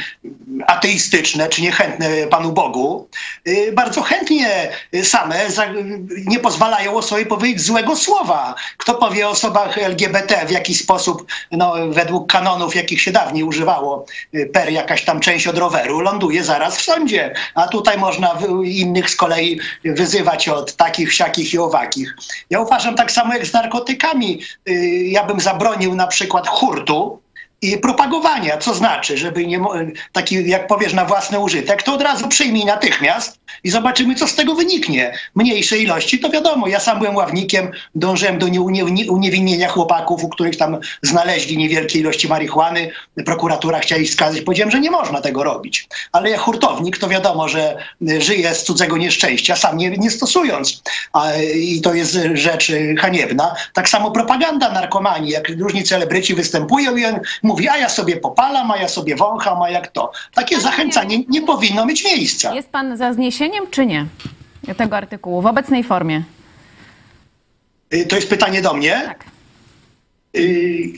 ateistyczne, czy niechętne Panu Bogu, e, bardzo chętnie same nie pozwalają o sobie powiedzieć złego słowa. Kto powie o osobach LGBT w jakiś sposób, no, według kanonów, jakich się dawniej używało, per jakaś tam część od roweru ląduje zaraz w sądzie. A tutaj można innych z kolei wyzywać od takich, siakich i owakich. Ja uważam tak samo jak z narkotykami. Y, ja bym zabronił na przykład hurtu, i propagowania, co znaczy, żeby nie, taki, jak powiesz, na własny użytek, to od razu przyjmij natychmiast i zobaczymy, co z tego wyniknie. Mniejsze ilości, to wiadomo, ja sam byłem ławnikiem, dążyłem do uniewinnienia chłopaków, u których tam znaleźli niewielkie ilości marihuany, prokuratura chciała ich skazać, powiedziałem, że nie można tego robić. Ale jak hurtownik, to wiadomo, że żyje z cudzego nieszczęścia, sam nie, nie stosując. A, I to jest rzecz haniebna. Tak samo propaganda narkomanii, jak różni celebryci występują i on mówi, a ja sobie popalam, a ja sobie wącham, a jak to. Takie zachęcanie nie powinno mieć miejsca.
Jest pan za zniesieniem, czy nie? Tego artykułu w obecnej formie.
Y, to jest pytanie do mnie?
Tak.
Y,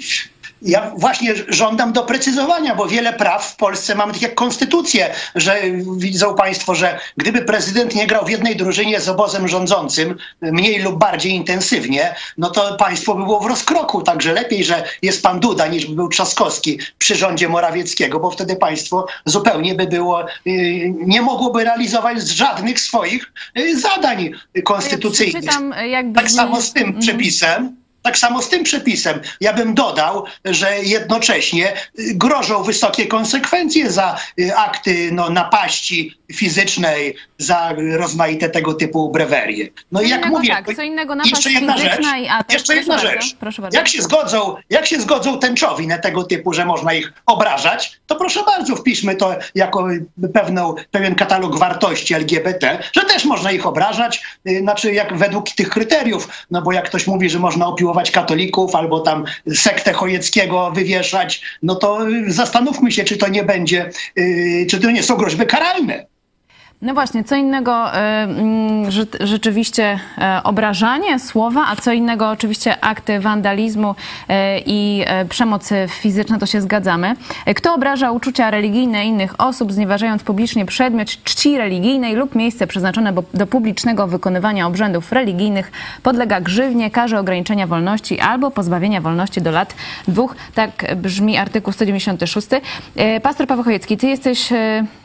ja właśnie żądam doprecyzowania, bo wiele praw w Polsce mamy tak jak konstytucję, że widzą państwo, że gdyby prezydent nie grał w jednej drużynie z obozem rządzącym mniej lub bardziej intensywnie, no to państwo by było w rozkroku. Także lepiej, że jest pan Duda niż by był Trzaskowski przy rządzie Morawieckiego, bo wtedy państwo zupełnie by było, y, nie mogłoby realizować żadnych swoich y, zadań konstytucyjnych.
Ja
tak samo z tym mhm. przepisem tak samo z tym przepisem. Ja bym dodał, że jednocześnie grożą wysokie konsekwencje za y, akty no, napaści fizycznej, za rozmaite tego typu brewerie. No
i
jak mówię,
tak, co innego napaść jeszcze jedna rzecz, atak.
Jeszcze jedna rzecz.
Bardzo, proszę bardzo.
Jak się zgodzą, jak się zgodzą tęczowi na tego typu, że można ich obrażać, to proszę bardzo, wpiszmy to jako pewną, pewien katalog wartości LGBT, że też można ich obrażać, y, znaczy jak według tych kryteriów, no bo jak ktoś mówi, że można opiłować katolików albo tam sektę Chojeckiego wywieszać, no to zastanówmy się, czy to nie będzie, yy, czy to nie są groźby karalne.
No właśnie, co innego y, mm, rzeczywiście e, obrażanie słowa, a co innego oczywiście akty wandalizmu e, i e, przemoc fizyczna, to się zgadzamy. Kto obraża uczucia religijne innych osób, znieważając publicznie przedmiot czci religijnej lub miejsce przeznaczone do publicznego wykonywania obrzędów religijnych, podlega grzywnie, karze ograniczenia wolności albo pozbawienia wolności do lat dwóch. Tak brzmi artykuł 196. Pastor Paweł Chojecki, ty jesteś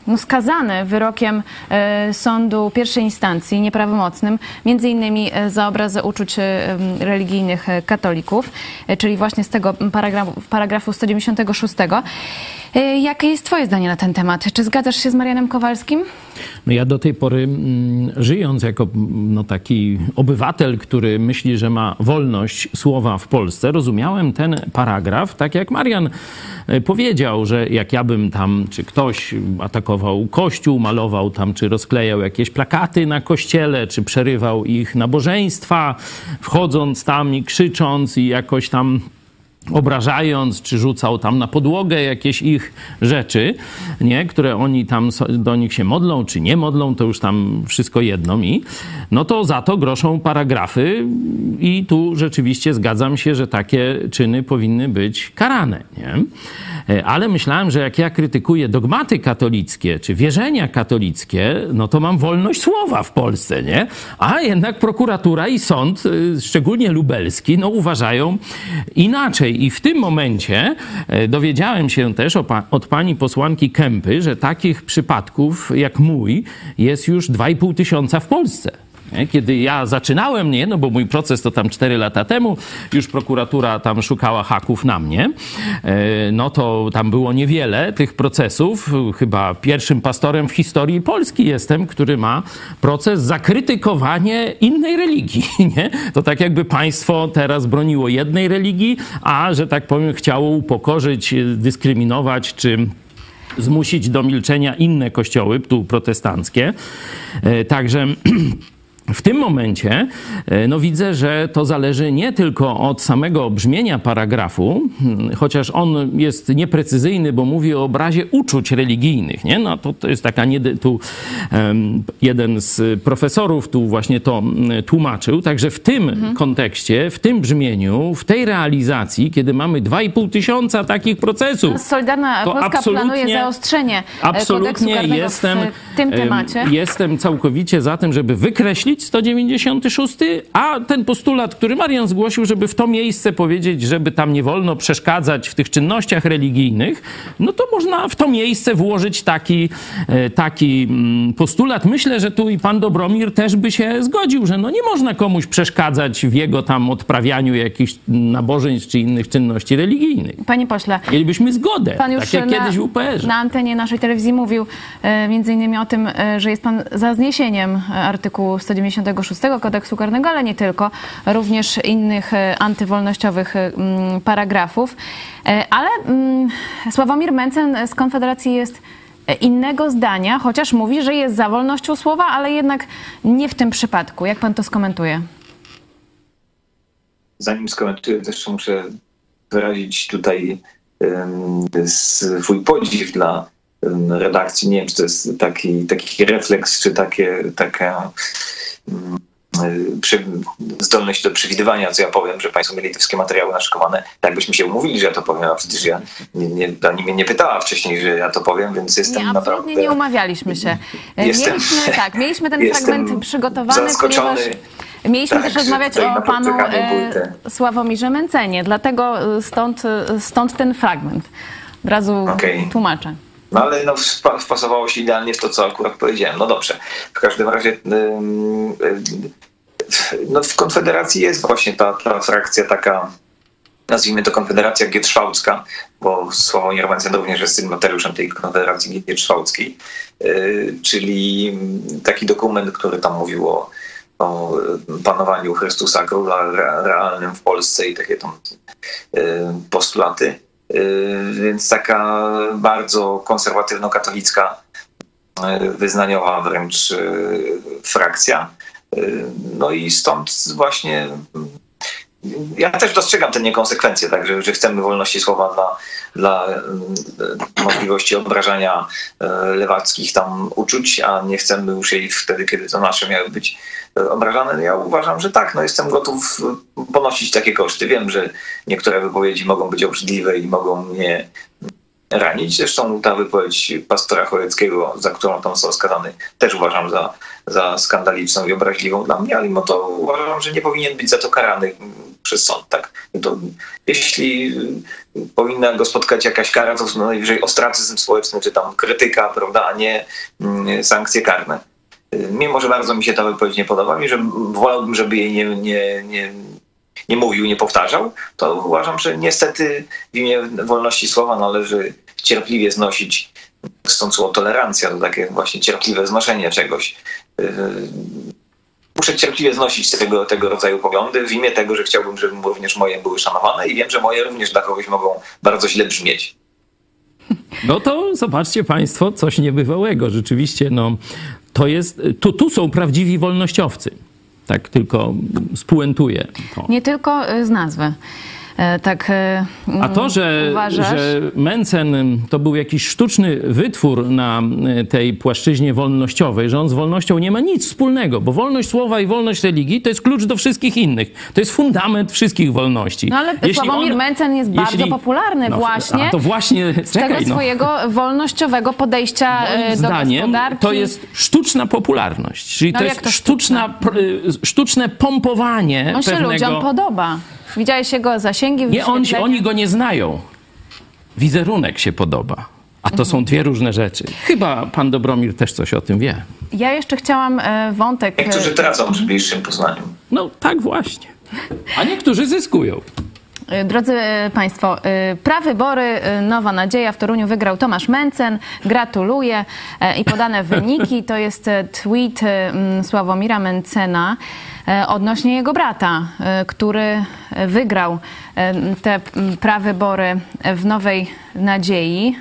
no, skazany wyrokiem E, sądu pierwszej instancji nieprawomocnym, między innymi e, za obrazę uczuć e, religijnych katolików, czyli właśnie z tego paragrafu, paragrafu 196. Jakie jest Twoje zdanie na ten temat? Czy zgadzasz się z Marianem Kowalskim?
No ja do tej pory, mm, żyjąc jako mm, no, taki obywatel, który myśli, że ma wolność słowa w Polsce, rozumiałem ten paragraf tak, jak Marian powiedział, że jak ja bym tam, czy ktoś atakował kościół, malował tam, czy rozklejał jakieś plakaty na kościele, czy przerywał ich nabożeństwa, wchodząc tam i krzycząc i jakoś tam obrażając, czy rzucał tam na podłogę jakieś ich rzeczy, nie? które oni tam do nich się modlą, czy nie modlą, to już tam wszystko jedno mi, no to za to groszą paragrafy i tu rzeczywiście zgadzam się, że takie czyny powinny być karane. Nie? E, ale myślałem, że jak ja krytykuję dogmaty katolickie czy wierzenia katolickie, no to mam wolność słowa w Polsce, nie? A jednak prokuratura i sąd, e, szczególnie lubelski, no uważają inaczej. I w tym momencie e, dowiedziałem się też od pani posłanki Kępy, że takich przypadków jak mój jest już 2,5 tysiąca w Polsce. Kiedy ja zaczynałem, nie, no bo mój proces to tam 4 lata temu, już prokuratura tam szukała haków na mnie, e, no to tam było niewiele tych procesów. Chyba pierwszym pastorem w historii Polski jestem, który ma proces za krytykowanie innej religii, nie? To tak jakby państwo teraz broniło jednej religii, a, że tak powiem, chciało upokorzyć, dyskryminować czy zmusić do milczenia inne kościoły, tu protestanckie. E, także w tym momencie e, no widzę, że to zależy nie tylko od samego brzmienia paragrafu, hmm, chociaż on jest nieprecyzyjny, bo mówi o obrazie uczuć religijnych. Nie? No to, to jest taka, nie, tu um, jeden z profesorów tu właśnie to mm, tłumaczył, także w tym mhm. kontekście, w tym brzmieniu, w tej realizacji, kiedy mamy 2,5 tysiąca takich procesów.
Solidarna Polska planuje zaostrzenie e, absolutnie jestem, w tym temacie.
Jestem całkowicie za tym, żeby wykreślić 196, a ten postulat, który Marian zgłosił, żeby w to miejsce powiedzieć, żeby tam nie wolno przeszkadzać w tych czynnościach religijnych, no to można w to miejsce włożyć taki, e, taki mm, postulat. Myślę, że tu i pan Dobromir też by się zgodził, że no nie można komuś przeszkadzać w jego tam odprawianiu jakichś nabożeństw czy innych czynności religijnych.
Panie pośle.
Mielibyśmy zgodę,
pan już
tak jak
na,
kiedyś w UPR.
Na antenie naszej telewizji mówił e, między innymi o tym, e, że jest pan za zniesieniem artykułu 190 96 kodeksu karnego, ale nie tylko, również innych e, antywolnościowych e, mm, paragrafów. E, ale mm, Sławomir Mencen z Konfederacji jest innego zdania, chociaż mówi, że jest za wolnością słowa, ale jednak nie w tym przypadku. Jak pan to skomentuje?
Zanim skomentuję, też muszę wyrazić tutaj swój podziw dla redakcji. Nie wiem, czy to jest taki, taki refleks, czy takie, taka przy, zdolność do przewidywania, co ja powiem, że Państwo mieli te wszystkie materiały naszykowane, tak byśmy się umówili, że ja to powiem, a przecież ja nie, nie, pani mnie nie pytała wcześniej, że ja to powiem, więc jestem
nie,
naprawdę...
nie umawialiśmy się. Jestem, mieliśmy, tak, mieliśmy ten fragment przygotowany,
zaskoczony.
ponieważ Mieliśmy tak, też rozmawiać o panu e, Sławomirze Mencenie, dlatego e, stąd, e, stąd ten fragment. Od razu okay. tłumaczę.
No ale no, wpasowało się idealnie w to, co akurat powiedziałem. No dobrze. W każdym razie no, w Konfederacji jest właśnie ta, ta frakcja taka, nazwijmy to Konfederacja Gietrzwałcka, bo Sławomir Mencen również jest sygnatariuszem tej Konfederacji Gietrzwałckiej, y, czyli taki dokument, który tam mówił o, o panowaniu Chrystusa Króla realnym w Polsce i takie tam y, postulaty. Y, więc taka bardzo konserwatywno-katolicka, y, wyznaniowa wręcz y, frakcja. No i stąd właśnie ja też dostrzegam te niekonsekwencje, tak, że, że chcemy wolności słowa dla, dla możliwości obrażania lewackich tam uczuć, a nie chcemy już jej wtedy, kiedy to nasze miały być obrażane. Ja uważam, że tak, no jestem gotów ponosić takie koszty. Wiem, że niektóre wypowiedzi mogą być obrzydliwe i mogą mnie ranić. Zresztą ta wypowiedź pastora Choreckiego, za którą tam został skazany, też uważam za, za skandaliczną i obraźliwą dla mnie, ale mimo to uważam, że nie powinien być za to karany przez sąd. Tak? To, jeśli powinna go spotkać jakaś kara, to najwyżej ostracyzm społeczny, czy tam krytyka, prawda, a nie mm, sankcje karne mimo że bardzo mi się ta wypowiedź nie podoba i że wolałbym, żeby jej nie, nie, nie, nie mówił, nie powtarzał, to uważam, że niestety w imię wolności słowa należy cierpliwie znosić, słowo tolerancja, to takie właśnie cierpliwe znoszenie czegoś. Yy, muszę cierpliwie znosić tego, tego rodzaju poglądy w imię tego, że chciałbym, żeby również moje były szanowane i wiem, że moje również dla kogoś mogą bardzo źle brzmieć.
No to zobaczcie Państwo, coś niebywałego. Rzeczywiście, no, to jest, tu są prawdziwi wolnościowcy. Tak tylko spuentuję. To.
Nie tylko y, z nazwy. E, tak e,
A to, że, że Mencen to był jakiś sztuczny wytwór na e, tej płaszczyźnie wolnościowej, że on z wolnością nie ma nic wspólnego, bo wolność słowa i wolność religii to jest klucz do wszystkich innych. To jest fundament wszystkich wolności.
No ale jeśli Sławomir on, Mencen jest jeśli, bardzo popularny no, właśnie,
to właśnie
z czekaj, tego no. swojego wolnościowego podejścia Moim do zdaniem gospodarki.
to jest sztuczna popularność, czyli no, to jest to sztuczna, sztuczne pompowanie
On się
pewnego...
ludziom podoba. Widziałeś jego zasięgi?
Nie, on, oni go nie znają. Wizerunek się podoba. A to są dwie różne rzeczy. Chyba pan Dobromir też coś o tym wie.
Ja jeszcze chciałam e, wątek...
Niektórzy tracą przy bliższym poznaniu.
No tak właśnie. A niektórzy zyskują.
Drodzy Państwo, prawybory Nowa Nadzieja w Toruniu wygrał Tomasz Mencen. Gratuluję. I podane wyniki to jest tweet Sławomira Mencena odnośnie jego brata, który wygrał te prawybory w Nowej Nadziei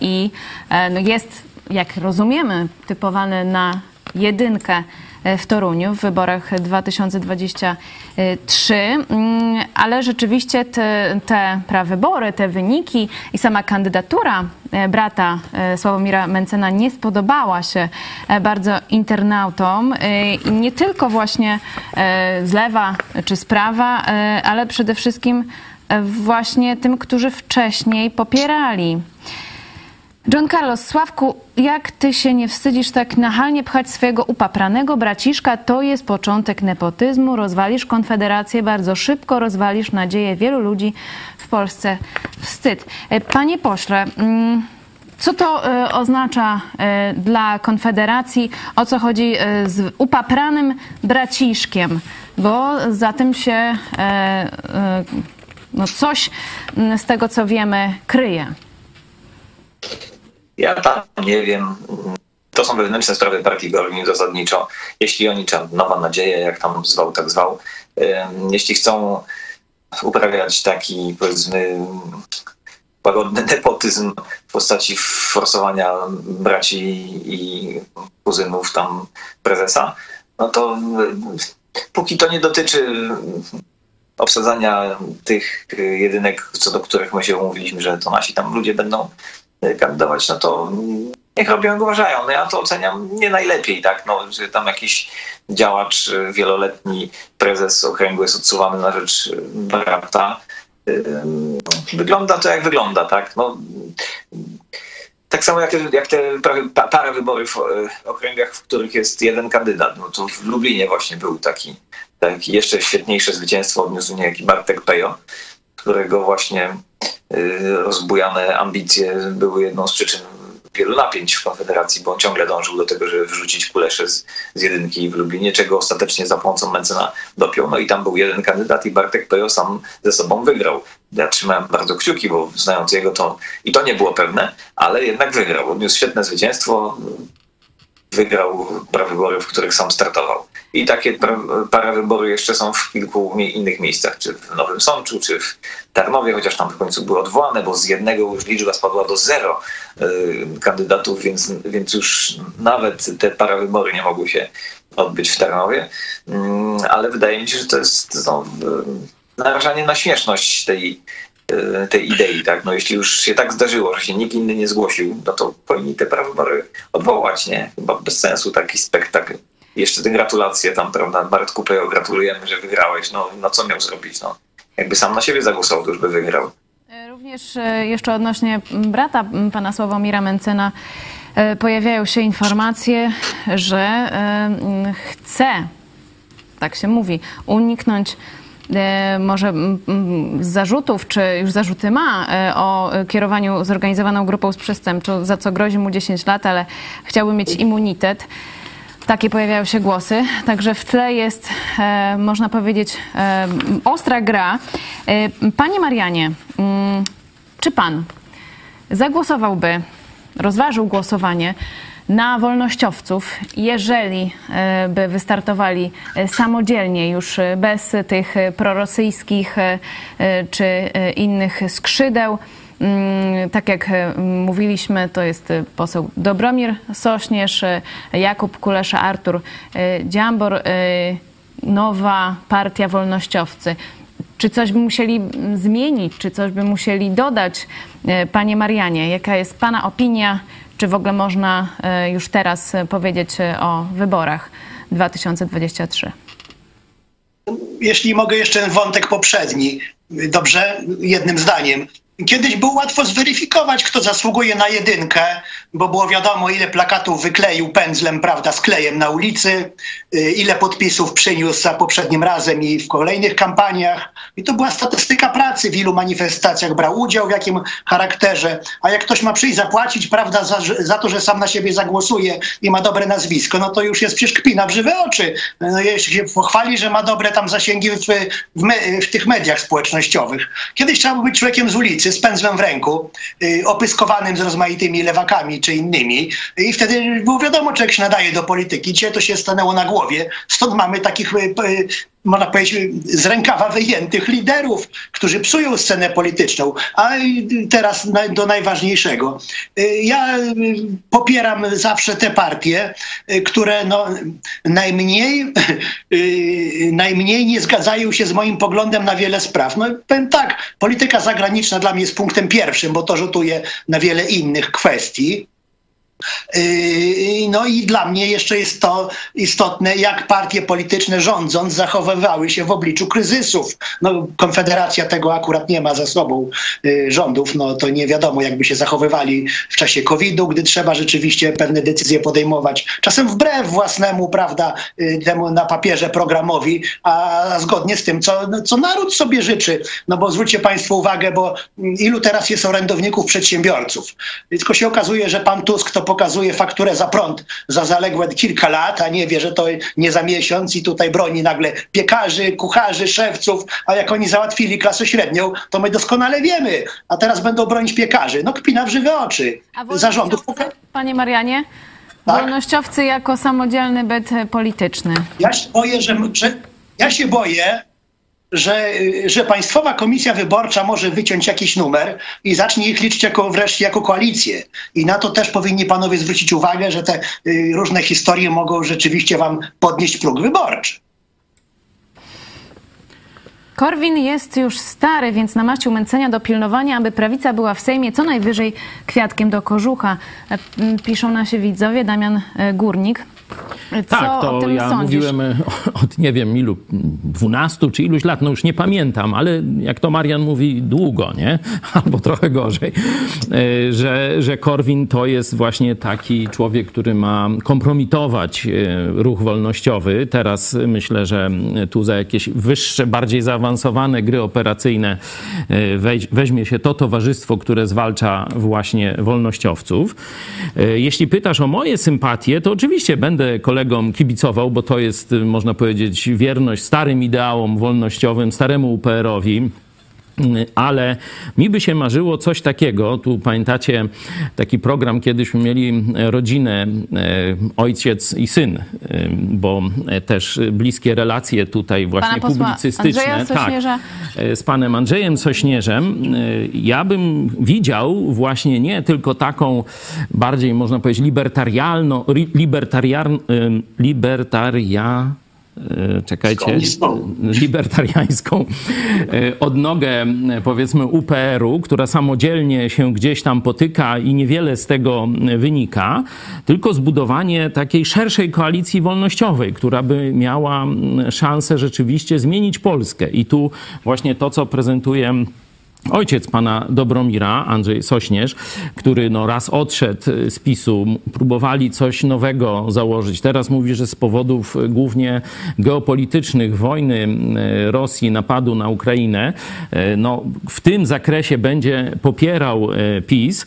i no, jest, jak rozumiemy, typowany na jedynkę w Toruniu w wyborach 2023, ale rzeczywiście te, te prawybory, te wyniki i sama kandydatura brata Sławomira Mencena nie spodobała się bardzo internautom. Nie tylko właśnie z lewa czy z prawa, ale przede wszystkim właśnie tym, którzy wcześniej popierali John Carlos, Sławku, jak ty się nie wstydzisz tak nachalnie pchać swojego upapranego braciszka? To jest początek nepotyzmu. Rozwalisz Konfederację, bardzo szybko rozwalisz nadzieję wielu ludzi w Polsce. Wstyd. Panie pośle, co to oznacza dla Konfederacji? O co chodzi z upapranym braciszkiem? Bo za tym się no coś z tego, co wiemy, kryje.
Ja tam nie wiem. To są wewnętrzne sprawy partii Gorni zasadniczo. Jeśli oni, czy Nowa Nadzieja, jak tam zwał, tak zwał, jeśli chcą uprawiać taki, powiedzmy, łagodny nepotyzm w postaci forsowania braci i kuzynów tam prezesa, no to póki to nie dotyczy obsadzania tych jedynek, co do których my się umówiliśmy, że to nasi tam ludzie będą kandydować, no to niech robią jak uważają. No ja to oceniam nie najlepiej, tak, no, że tam jakiś działacz wieloletni, prezes okręgu jest odsuwany na rzecz brata. Wygląda to jak wygląda, tak, no. Tak samo jak te, jak te parę wybory w okręgach, w których jest jeden kandydat. No to w Lublinie właśnie był taki, taki jeszcze świetniejsze zwycięstwo odniósł niejaki Bartek Pejo, którego właśnie rozbujane ambicje były jedną z przyczyn wielu napięć w Konfederacji, bo on ciągle dążył do tego, żeby wrzucić kulesze z, z jedynki w Lublinie, czego ostatecznie za pomocą Mencena dopiął. No i tam był jeden kandydat i Bartek Pejo sam ze sobą wygrał. Ja trzymałem bardzo kciuki, bo znając jego to i to nie było pewne, ale jednak wygrał. Odniósł świetne zwycięstwo, wygrał prawybory, w których sam startował. I takie parawybory jeszcze są w kilku innych miejscach, czy w Nowym Sączu, czy w Tarnowie, chociaż tam w końcu były odwołane, bo z jednego już liczba spadła do zero y, kandydatów, więc, więc już nawet te parawybory nie mogły się odbyć w Tarnowie. Y, ale wydaje mi się, że to jest no, narażanie na śmieszność tej, tej idei, tak? No jeśli już się tak zdarzyło, że się nikt inny nie zgłosił, no to powinni te prawybory odwołać, nie? Chyba bez sensu taki spektakl. Jeszcze te gratulacje tam, prawda? Bartku Pejo, gratulujemy, że wygrałeś. No, no co miał zrobić, no? Jakby sam na siebie zagłosował, to już by wygrał.
Również jeszcze odnośnie brata pana Sławomira Mencena pojawiają się informacje, że chce, tak się mówi, uniknąć może z zarzutów, czy już zarzuty ma o kierowaniu zorganizowaną grupą przestępczą, za co grozi mu 10 lat, ale chciałby mieć immunitet. Takie pojawiają się głosy. Także w tle jest, e, można powiedzieć, e, ostra gra. E, panie Marianie, mm, czy pan zagłosowałby, rozważył głosowanie na wolnościowców, jeżeli by wystartowali samodzielnie, już bez tych prorosyjskich czy innych skrzydeł? Tak jak mówiliśmy, to jest poseł Dobromir Sośnierz, Jakub Kulesza, Artur Dziambor, nowa partia wolnościowcy. Czy coś by musieli zmienić, czy coś by musieli dodać? Panie Marianie, jaka jest Pana opinia? Czy w ogóle można już teraz powiedzieć o wyborach 2023?
Jeśli mogę jeszcze wątek poprzedni, dobrze, jednym zdaniem Kiedyś było łatwo zweryfikować, kto zasługuje na jedynkę, bo było wiadomo, ile plakatów wykleił pędzlem, prawda, z klejem na ulicy, y, ile podpisów przyniósł za poprzednim razem i w kolejnych kampaniach. I to była statystyka pracy, w ilu manifestacjach brał udział, w jakim charakterze. A jak ktoś ma przyjść zapłacić, prawda, za, za to, że sam na siebie zagłosuje i ma dobre nazwisko, no to już jest przecież kpina w żywe oczy. No, jeśli się pochwali, że ma dobre tam zasięgi w, w, me, w tych mediach społecznościowych. Kiedyś trzeba było być człowiekiem z ulicy, z pędzlem w ręku, y, opyskowanym z rozmaitymi lewakami czy innymi i wtedy było wiadomo, jak się nadaje do polityki. Dzisiaj to się stanęło na głowie. Stąd mamy takich y, y, można powiedzieć, z rękawa wyjętych liderów, którzy psują scenę polityczną. A teraz do najważniejszego. Ja popieram zawsze te partie, które no, najmniej, najmniej nie zgadzają się z moim poglądem na wiele spraw. No, powiem tak, polityka zagraniczna dla mnie jest punktem pierwszym, bo to rzutuje na wiele innych kwestii. Yy, no i dla mnie jeszcze jest to istotne, jak partie polityczne rządząc zachowywały się w obliczu kryzysów. No, Konfederacja tego akurat nie ma za sobą yy, rządów, no to nie wiadomo jakby się zachowywali w czasie COVID-u, gdy trzeba rzeczywiście pewne decyzje podejmować. Czasem wbrew własnemu, prawda, yy, temu na papierze programowi, a zgodnie z tym, co, co naród sobie życzy. No bo zwróćcie Państwo uwagę, bo ilu teraz jest orędowników przedsiębiorców. Tylko się okazuje, że pan Tusk to pokazuje fakturę za prąd za zaległe kilka lat, a nie wie, że to nie za miesiąc i tutaj broni nagle piekarzy, kucharzy, szewców, a jak oni załatwili klasę średnią, to my doskonale wiemy, a teraz będą bronić piekarzy. No kpina w żywe oczy. Zarządów.
Panie Marianie, tak? wolnościowcy jako samodzielny byt polityczny.
Ja się boję, że, że ja się boję, że, że Państwowa Komisja Wyborcza może wyciąć jakiś numer i zacznie ich liczyć jako, wreszcie jako koalicję. I na to też powinni panowie zwrócić uwagę, że te y, różne historie mogą rzeczywiście wam podnieść próg wyborczy.
Korwin jest już stary, więc namaścił Mencenia do pilnowania, aby prawica była w Sejmie co najwyżej kwiatkiem do kożucha. E, piszą nasi widzowie, Damian e, Górnik.
Co tak, to ja sądzisz? mówiłem e, od nie wiem ilu, 12 czy iluś lat, no już nie pamiętam, ale jak to Marian mówi, długo, nie? Albo trochę gorzej, e, że, że Korwin to jest właśnie taki człowiek, który ma kompromitować e, ruch wolnościowy. Teraz myślę, że tu za jakieś wyższe, bardziej zaawansowane gry operacyjne weźmie się to towarzystwo, które zwalcza właśnie wolnościowców. Jeśli pytasz o moje sympatie, to oczywiście będę będę kolegom kibicował, bo to jest, można powiedzieć, wierność starym ideałom wolnościowym, staremu UPR-owi ale mi by się marzyło coś takiego. Tu pamiętacie taki program, kiedyśmy mieli rodzinę, e, ojciec i syn, e, bo też bliskie relacje tutaj właśnie publicystyczne.
Tak,
e, z panem Andrzejem Sośnierzem. Ja bym widział właśnie nie tylko taką bardziej, można powiedzieć, libertarialno, libertarian, libertaria E, czekajcie, libertariańską. E, odnogę, powiedzmy, UPR-u, która samodzielnie się gdzieś tam potyka i niewiele z tego wynika, tylko zbudowanie takiej szerszej koalicji wolnościowej, która by miała szansę rzeczywiście zmienić Polskę. I tu właśnie to, co prezentuje ojciec pana Dobromira, Andrzej Sośnierz, który no raz odszedł z PiSu, próbowali coś nowego założyć. Teraz mówi, że z powodów głównie geopolitycznych, wojny e, Rosji, napadu na Ukrainę, no w tym zakresie będzie popierał PiS,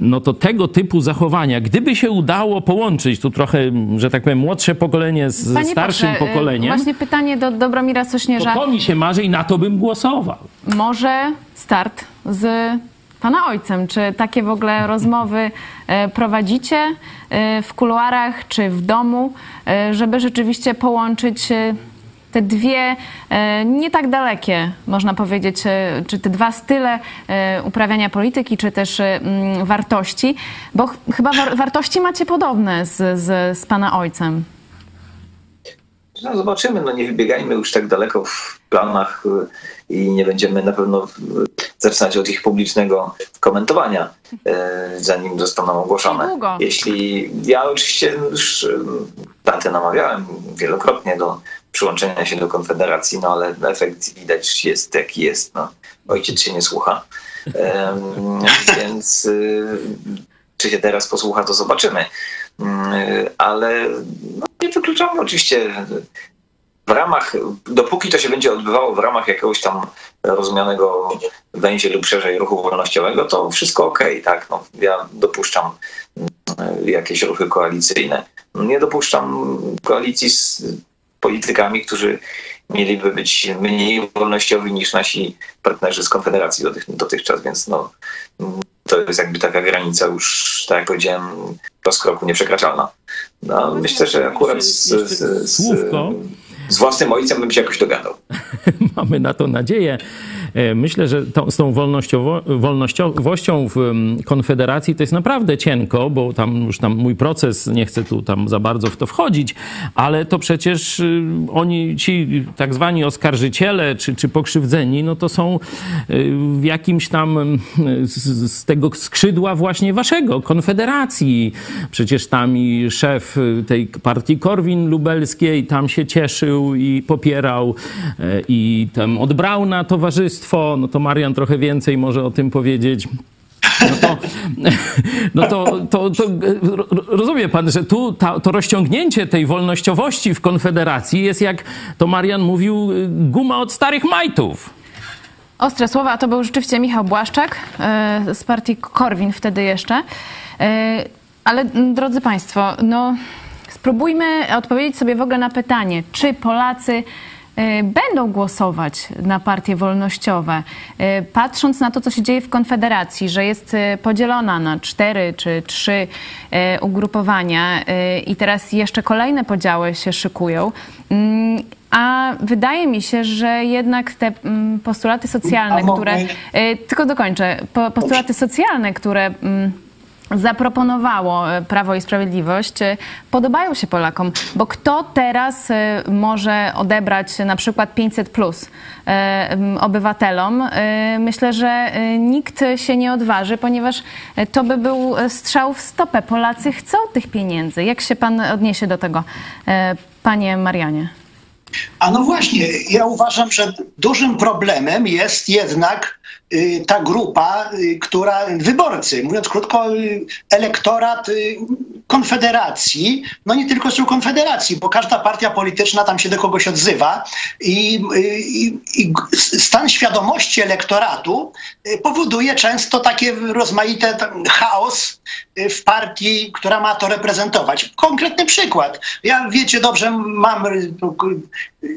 no to tego typu zachowania, gdyby się udało połączyć tu trochę, że tak powiem, młodsze pokolenie z Panie starszym pośle, pokoleniem.
Właśnie pytanie do Dobromira Sośnierza.
To, to mi się marzy i na to bym głosował.
Może start z Pana ojcem. Czy takie w ogóle rozmowy e, prowadzicie e, w kuluarach czy w domu, e, żeby rzeczywiście połączyć te dwie nie tak dalekie, można powiedzieć, czy te dwa style uprawiania polityki, czy też wartości, bo chyba wartości macie podobne z, z, z Pana ojcem.
No zobaczymy, no nie wybiegajmy już tak daleko w planach y, i nie będziemy na pewno zaczynać od ich publicznego komentowania, y, zanim zostaną ogłoszone. Jeśli ja oczywiście już y, tatę namawiałem wielokrotnie do przyłączenia się do Konfederacji, no ale efekt widać jest jaki jest. No. Ojciec się nie słucha. więc y, czy się teraz posłucha, to zobaczymy. Ale no, nie wykluczamy oczywiście w ramach, dopóki to się będzie odbywało w ramach jakiegoś tam rozumianego będzie lub szerzej ruchu wolnościowego, to wszystko ok, tak? No, ja dopuszczam mm, jakieś ruchy koalicyjne. Nie dopuszczam koalicji z politykami, którzy mieliby być mniej wolnościowi niż nasi partnerzy z Konfederacji dotychczas, więc no, to jest jakby taka granica już, tak jak powiedziałem, rozkroku nieprzekraczalna. No, myślę, że akurat z, z, z, z własnym ojcem bym się jakoś dogadał.
Mamy na to nadzieję. E, myślę, że to, z tą wolnościowością w Konfederacji to jest naprawdę cienko, bo tam już tam mój proces, nie chcę tu tam za bardzo w to wchodzić, ale to przecież y, oni, ci tak zwani oskarżyciele czy, czy pokrzywdzeni, no to są y, w jakimś tam z, z tego skrzydła właśnie waszego, Konfederacji. Przecież tam i szef y, tej partii Korwin Lubelskiej tam się cieszył i popierał i tam od Brauna towarzystwo no to Marian trochę więcej może o tym powiedzieć. No to, no to, to, to rozumie pan, że tu ta, to rozciągnięcie tej wolnościowości w Konfederacji jest, jak to Marian mówił, guma od starych majtów.
Ostre słowa, a to był rzeczywiście Michał Błaszczak e, z partii Korwin wtedy jeszcze. E, ale drodzy Państwo, no spróbujmy odpowiedzieć sobie w ogóle na pytanie, czy Polacy będą głosować na partie wolnościowe. Y, patrząc na to, co się dzieje w Konfederacji, że jest y, podzielona na cztery czy trzy ugrupowania i teraz jeszcze kolejne podziały się szykują. Mm, a wydaje mi się, że jednak te mm, postulaty socjalne, które. Tylko dokończę. Postulaty socjalne, które zaproponowało e, Prawo i Sprawiedliwość, e, podobają się Polakom, bo kto teraz e, może odebrać na przykład 500 plus obywatelom? Myślę, że nikt się nie odważy, ponieważ to by był strzał w stopę. Polacy chcą tych pieniędzy. Jak się pan odniesie do tego, panie Marianie?
A no właśnie, ja uważam, że dużym problemem jest jednak ta grupa, y, która, wyborcy, mówiąc krótko, y, elektorat Konfederacji, no nie tylko z Konfederacji, bo każda partia polityczna tam się do kogoś odzywa i, i, i stan świadomości elektoratu powoduje często takie rozmaite chaos w partii, która ma to reprezentować. Konkretny przykład. Ja wiecie dobrze, mam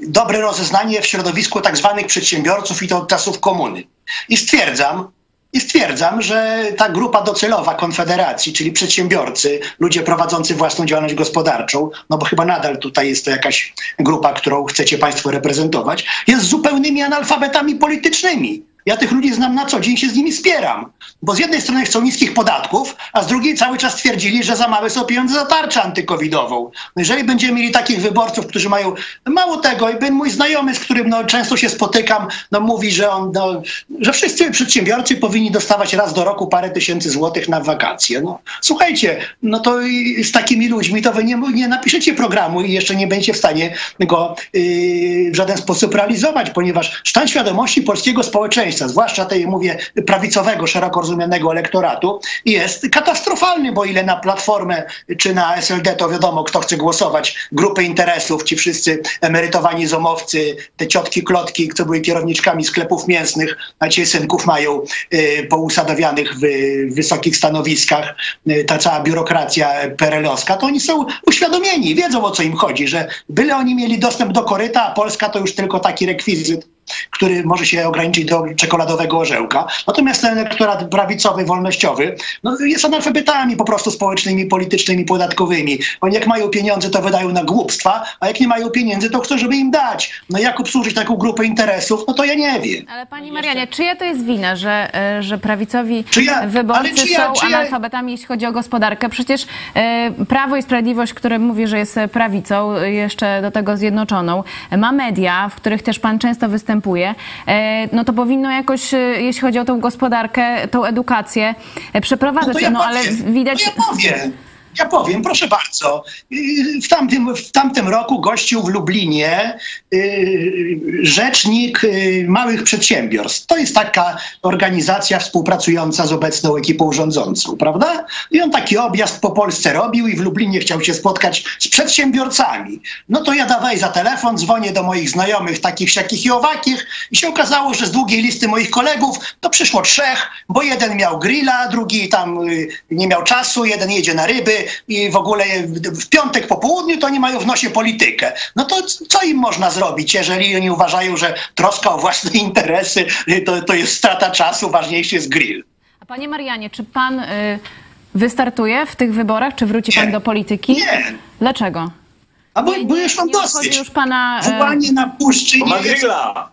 dobre rozeznanie w środowisku tak zwanych przedsiębiorców i to od czasów komuny. I stwierdzam, i stwierdzam, że ta grupa docelowa Konfederacji, czyli przedsiębiorcy, ludzie prowadzący własną działalność gospodarczą, no bo chyba nadal tutaj jest to jakaś grupa, którą chcecie Państwo reprezentować, jest zupełnymi analfabetami politycznymi. Ja tych ludzi znam na co dzień, się z nimi spieram. Bo z jednej strony chcą niskich podatków, a z drugiej cały czas twierdzili, że za małe są pieniądze za tarczę antykowidową. No jeżeli będziemy mieli takich wyborców, którzy mają mało tego, i mój znajomy, z którym no, często się spotykam, no, mówi, że, on, no, że wszyscy przedsiębiorcy powinni dostawać raz do roku parę tysięcy złotych na wakacje. No, słuchajcie, no to z takimi ludźmi to wy nie, nie napiszecie programu i jeszcze nie będziecie w stanie go yy, w żaden sposób realizować, ponieważ stan świadomości polskiego społeczeństwa miejsca, zwłaszcza tej, mówię, prawicowego, szeroko rozumianego elektoratu, jest katastrofalny, bo ile na Platformę czy na SLD, to wiadomo, kto chce głosować, grupy interesów, ci wszyscy emerytowani zomowcy, te ciotki, klotki, co były kierowniczkami sklepów mięsnych, a ci synków mają y, pousadowianych w wysokich stanowiskach, y, ta cała biurokracja perelowska, to oni są uświadomieni, wiedzą o co im chodzi, że byle oni mieli dostęp do koryta, a Polska to już tylko taki rekwizyt który może się ograniczyć do czekoladowego orzełka. Natomiast ten elektorat prawicowy, wolnościowy no, jest analfabetami po prostu społecznymi, politycznymi, podatkowymi. Oni jak mają pieniądze, to wydają na głupstwa, a jak nie mają pieniędzy, to chcą, żeby im dać. No jak obsłużyć taką grupę interesów, no to ja nie wiem.
Ale pani Marianie, czyja to jest wina, że, e, że prawicowi ja, wyborcy czyja, są czyja... analfabetami, jeśli chodzi o gospodarkę? Przecież e, Prawo i Sprawiedliwość, które mówi, że jest prawicą, jeszcze do tego zjednoczoną, ma media, w których też pan często występuje, występuje, e, no to powinno jakoś, e, jeśli chodzi o tą gospodarkę, tą edukację, e, przeprowadzać.
No,
ja
no ale widać. No ja powiem. Ja powiem, proszę bardzo. Y, w tamtym, w tamtym roku gościł w Lublinie y, rzecznik y, małych przedsiębiorstw. To jest taka organizacja współpracująca z obecną ekipą rządzącą, prawda? I on taki objazd po Polsce robił i w Lublinie chciał się spotkać z przedsiębiorcami. No to ja dawaj za telefon, dzwonię do moich znajomych, takich, siakich i owakich i się okazało, że z długiej listy moich kolegów to przyszło trzech, bo jeden miał grilla, drugi tam nie miał czasu, jeden jedzie na ryby, i w ogóle w piątek po południu to oni mają w nosie politykę. No to co im można zrobić, jeżeli oni uważają, że troska o własne interesy to, to jest strata czasu, ważniejszy jest grill.
A panie Marianie, czy pan y, wystartuje w tych wyborach, czy wróci nie. pan do polityki?
Nie.
Dlaczego?
A bo, bo już mam dosyć.
Już pana,
e, wołanie na puszczy nie jest,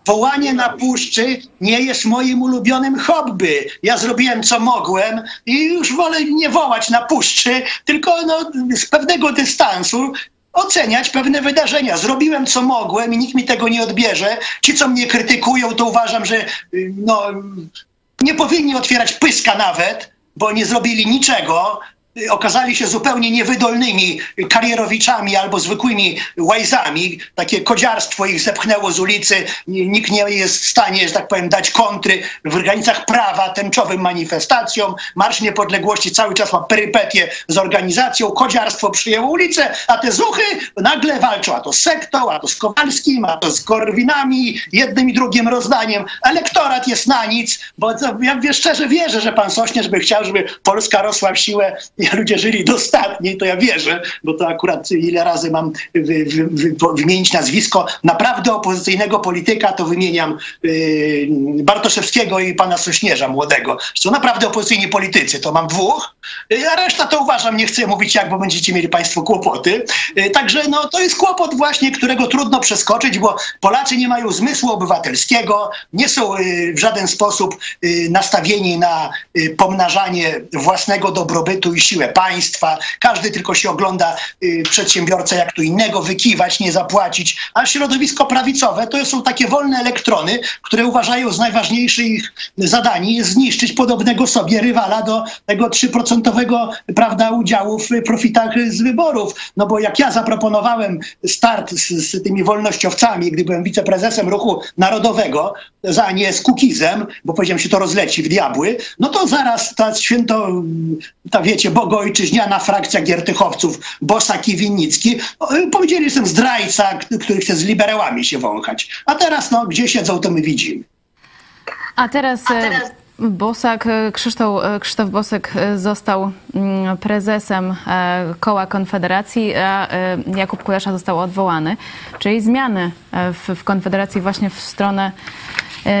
wołanie na puszczy nie jest moim ulubionym hobby. Ja zrobiłem co mogłem i już wolę nie wołać na puszczy, tylko no, z pewnego dystansu oceniać pewne wydarzenia. Zrobiłem co mogłem i nikt mi tego nie odbierze. Ci, co mnie krytykują, to uważam, że y, no, nie powinni otwierać pyska nawet, bo nie zrobili niczego okazali się zupełnie niewydolnymi karierowiczami albo zwykłymi łajzami. Takie kodziarstwo ich zepchnęło z ulicy. Nikt nie jest w stanie, że tak powiem, dać kontry w granicach prawa tęczowym manifestacjom. Marsz Niepodległości cały czas ma perypetie z organizacją. Kodziarstwo przyjęło ulicę, a te zuchy nagle walczą a to z sektą, a to z Kowalskim, a to z Korwinami, jednym i drugim rozdaniem. Elektorat jest na nic, bo ja szczerze wierzę, że pan Sośnierz by chciał, żeby Polska rosła w siłę ludzie żyli dostatniej, to ja wierzę, bo to akurat ile razy mam wy, wy, wy, wymienić nazwisko naprawdę opozycyjnego polityka, to wymieniam yy, Bartoszewskiego i pana Sośnierza młodego. Są naprawdę opozycyjni politycy, to mam dwóch, yy, a reszta to uważam, nie chcę mówić jak, bo będziecie mieli państwo kłopoty. Yy, także no, to jest kłopot właśnie, którego trudno przeskoczyć, bo Polacy nie mają zmysłu obywatelskiego, nie są w żaden sposób nastawieni na pomnażanie własnego dobrobytu i siły siłę państwa, każdy tylko się ogląda y, jak tu innego, wykiwać, nie zapłacić, a środowisko prawicowe to są takie wolne elektrony, które uważają z najważniejszych ich zadań jest zniszczyć podobnego sobie rywala do tego 3% prawda, udziału w profitach z wyborów. No bo jak ja zaproponowałem start z, z tymi wolnościowcami, gdy byłem wiceprezesem ruchu narodowego, za nie z Kukizem, bo powiedziałem się to rozleci w diabły, no to zaraz ta święto, ta wiecie, bogojczyźniana frakcja giertychowców, Bosak i Winnicki, powiedzieli, że jestem zdrajca, który chce z liberałami się wąchać. A teraz, no, gdzie siedzą, to my widzimy.
A teraz... A teraz... Bosak, Krzysztof, Krzysztof Bosak został mm, prezesem e, koła Konfederacji, a Jakub Kulesza został odwołany. Czyli zmiany e, w, w Konfederacji właśnie w stronę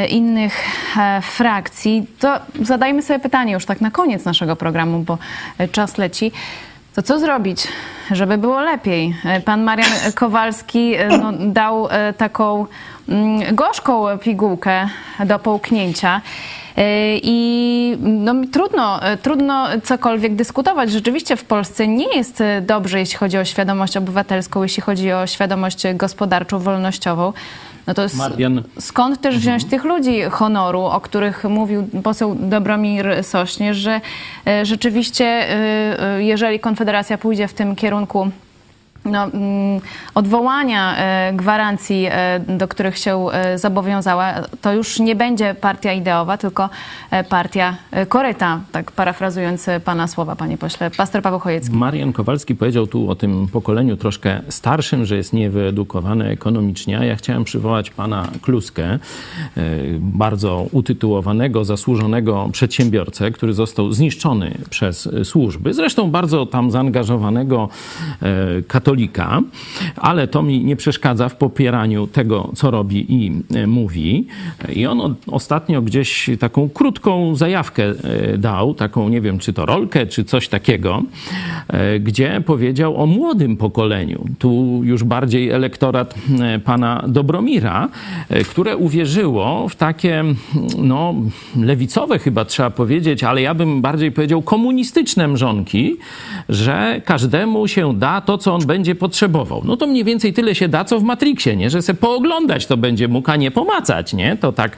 innych e, frakcji, to zadajmy sobie pytanie już tak na koniec naszego programu, bo e, czas leci. To co zrobić, żeby było lepiej? Pan Marian Kowalski no, dał taką mm, gorzką pigułkę do połknięcia. I no, trudno, trudno cokolwiek dyskutować. Rzeczywiście w Polsce nie jest dobrze, jeśli chodzi o świadomość obywatelską, jeśli chodzi o świadomość gospodarczą, wolnościową. No to Marian. skąd też wziąć mhm. tych ludzi honoru, o których mówił poseł Dobromir Sośnierz, że e, rzeczywiście, e, e, jeżeli Konfederacja pójdzie w tym kierunku no, mm, odwołania e, gwarancji, e, do których się e, zobowiązała, to już nie będzie partia ideowa, tylko partia koryta, tak parafrazując pana słowa, panie pośle. Pastor Paweł Chojecki.
Marian Kowalski powiedział tu o tym pokoleniu troszkę starszym, że jest niewyedukowane ekonomicznie. Ja chciałem przywołać pana Kluskę, bardzo utytułowanego, zasłużonego przedsiębiorcę, który został zniszczony przez służby. Zresztą bardzo tam zaangażowanego katolika katolika, ale to mi nie przeszkadza w popieraniu tego, co robi i e, mówi. I on ostatnio gdzieś taką krótką zajawkę e, dał, taką nie wiem, czy to rolkę, czy coś takiego, e, gdzie powiedział o młodym pokoleniu. Tu już bardziej elektorat pana Dobromira, które uwierzyło w takie, no, lewicowe chyba trzeba powiedzieć, ale ja bym bardziej powiedział komunistyczne mrzonki, że każdemu się da to, co on będzie będzie potrzebował. No to mniej więcej tyle się da, co w Matrixie, nie? Że se pooglądać to będzie mógł, a nie pomacać, nie? To tak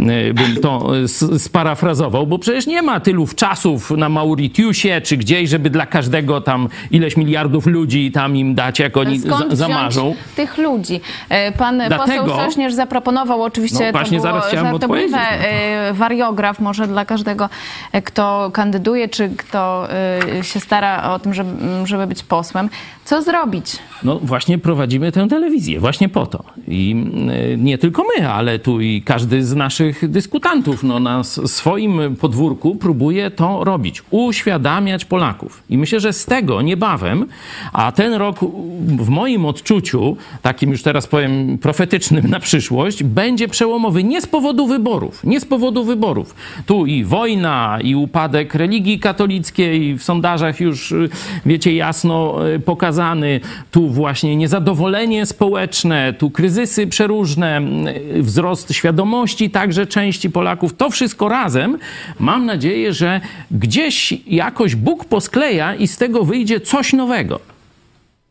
y, bym to sparafrazował, bo przecież nie ma tylu czasów na Mauritiusie czy gdzieś, żeby dla każdego tam ileś miliardów ludzi tam im dać, jak oni
Skąd zamarzą. tych ludzi. E, pan Dlatego, poseł Sośnierz zaproponował oczywiście, no właśnie to było zaraz żartobliwe, no wariograf może dla każdego, e, kto kandyduje, czy kto e, się stara o tym, żeby, żeby być posłem. Co zrobić?
No właśnie prowadzimy tę telewizję, właśnie po to. I nie tylko my, ale tu i każdy z naszych dyskutantów no, na swoim podwórku próbuje to robić. Uświadamiać Polaków. I myślę, że z tego niebawem, a ten rok w moim odczuciu, takim już teraz powiem profetycznym na przyszłość, będzie przełomowy nie z powodu wyborów, nie z powodu wyborów. Tu i wojna, i upadek religii katolickiej w sondażach już wiecie jasno e, tu właśnie niezadowolenie społeczne, tu kryzysy przeróżne, wzrost świadomości także części Polaków. To wszystko razem mam nadzieję, że gdzieś jakoś Bóg poskleja i z tego wyjdzie coś nowego.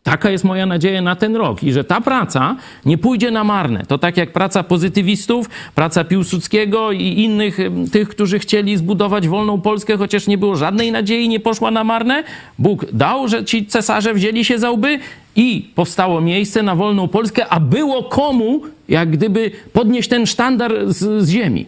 Taka jest moja nadzieja na ten rok i że ta praca nie pójdzie na marne. To tak jak praca pozytywistów, praca Piłsudskiego i innych tych, którzy chcieli zbudować wolną Polskę, chociaż nie było żadnej nadziei, nie poszła na marne. Bóg dał, że ci cesarze wzięli się za łby i powstało miejsce na wolną Polskę, a było komu, jak gdyby podnieść ten sztandar z, z ziemi.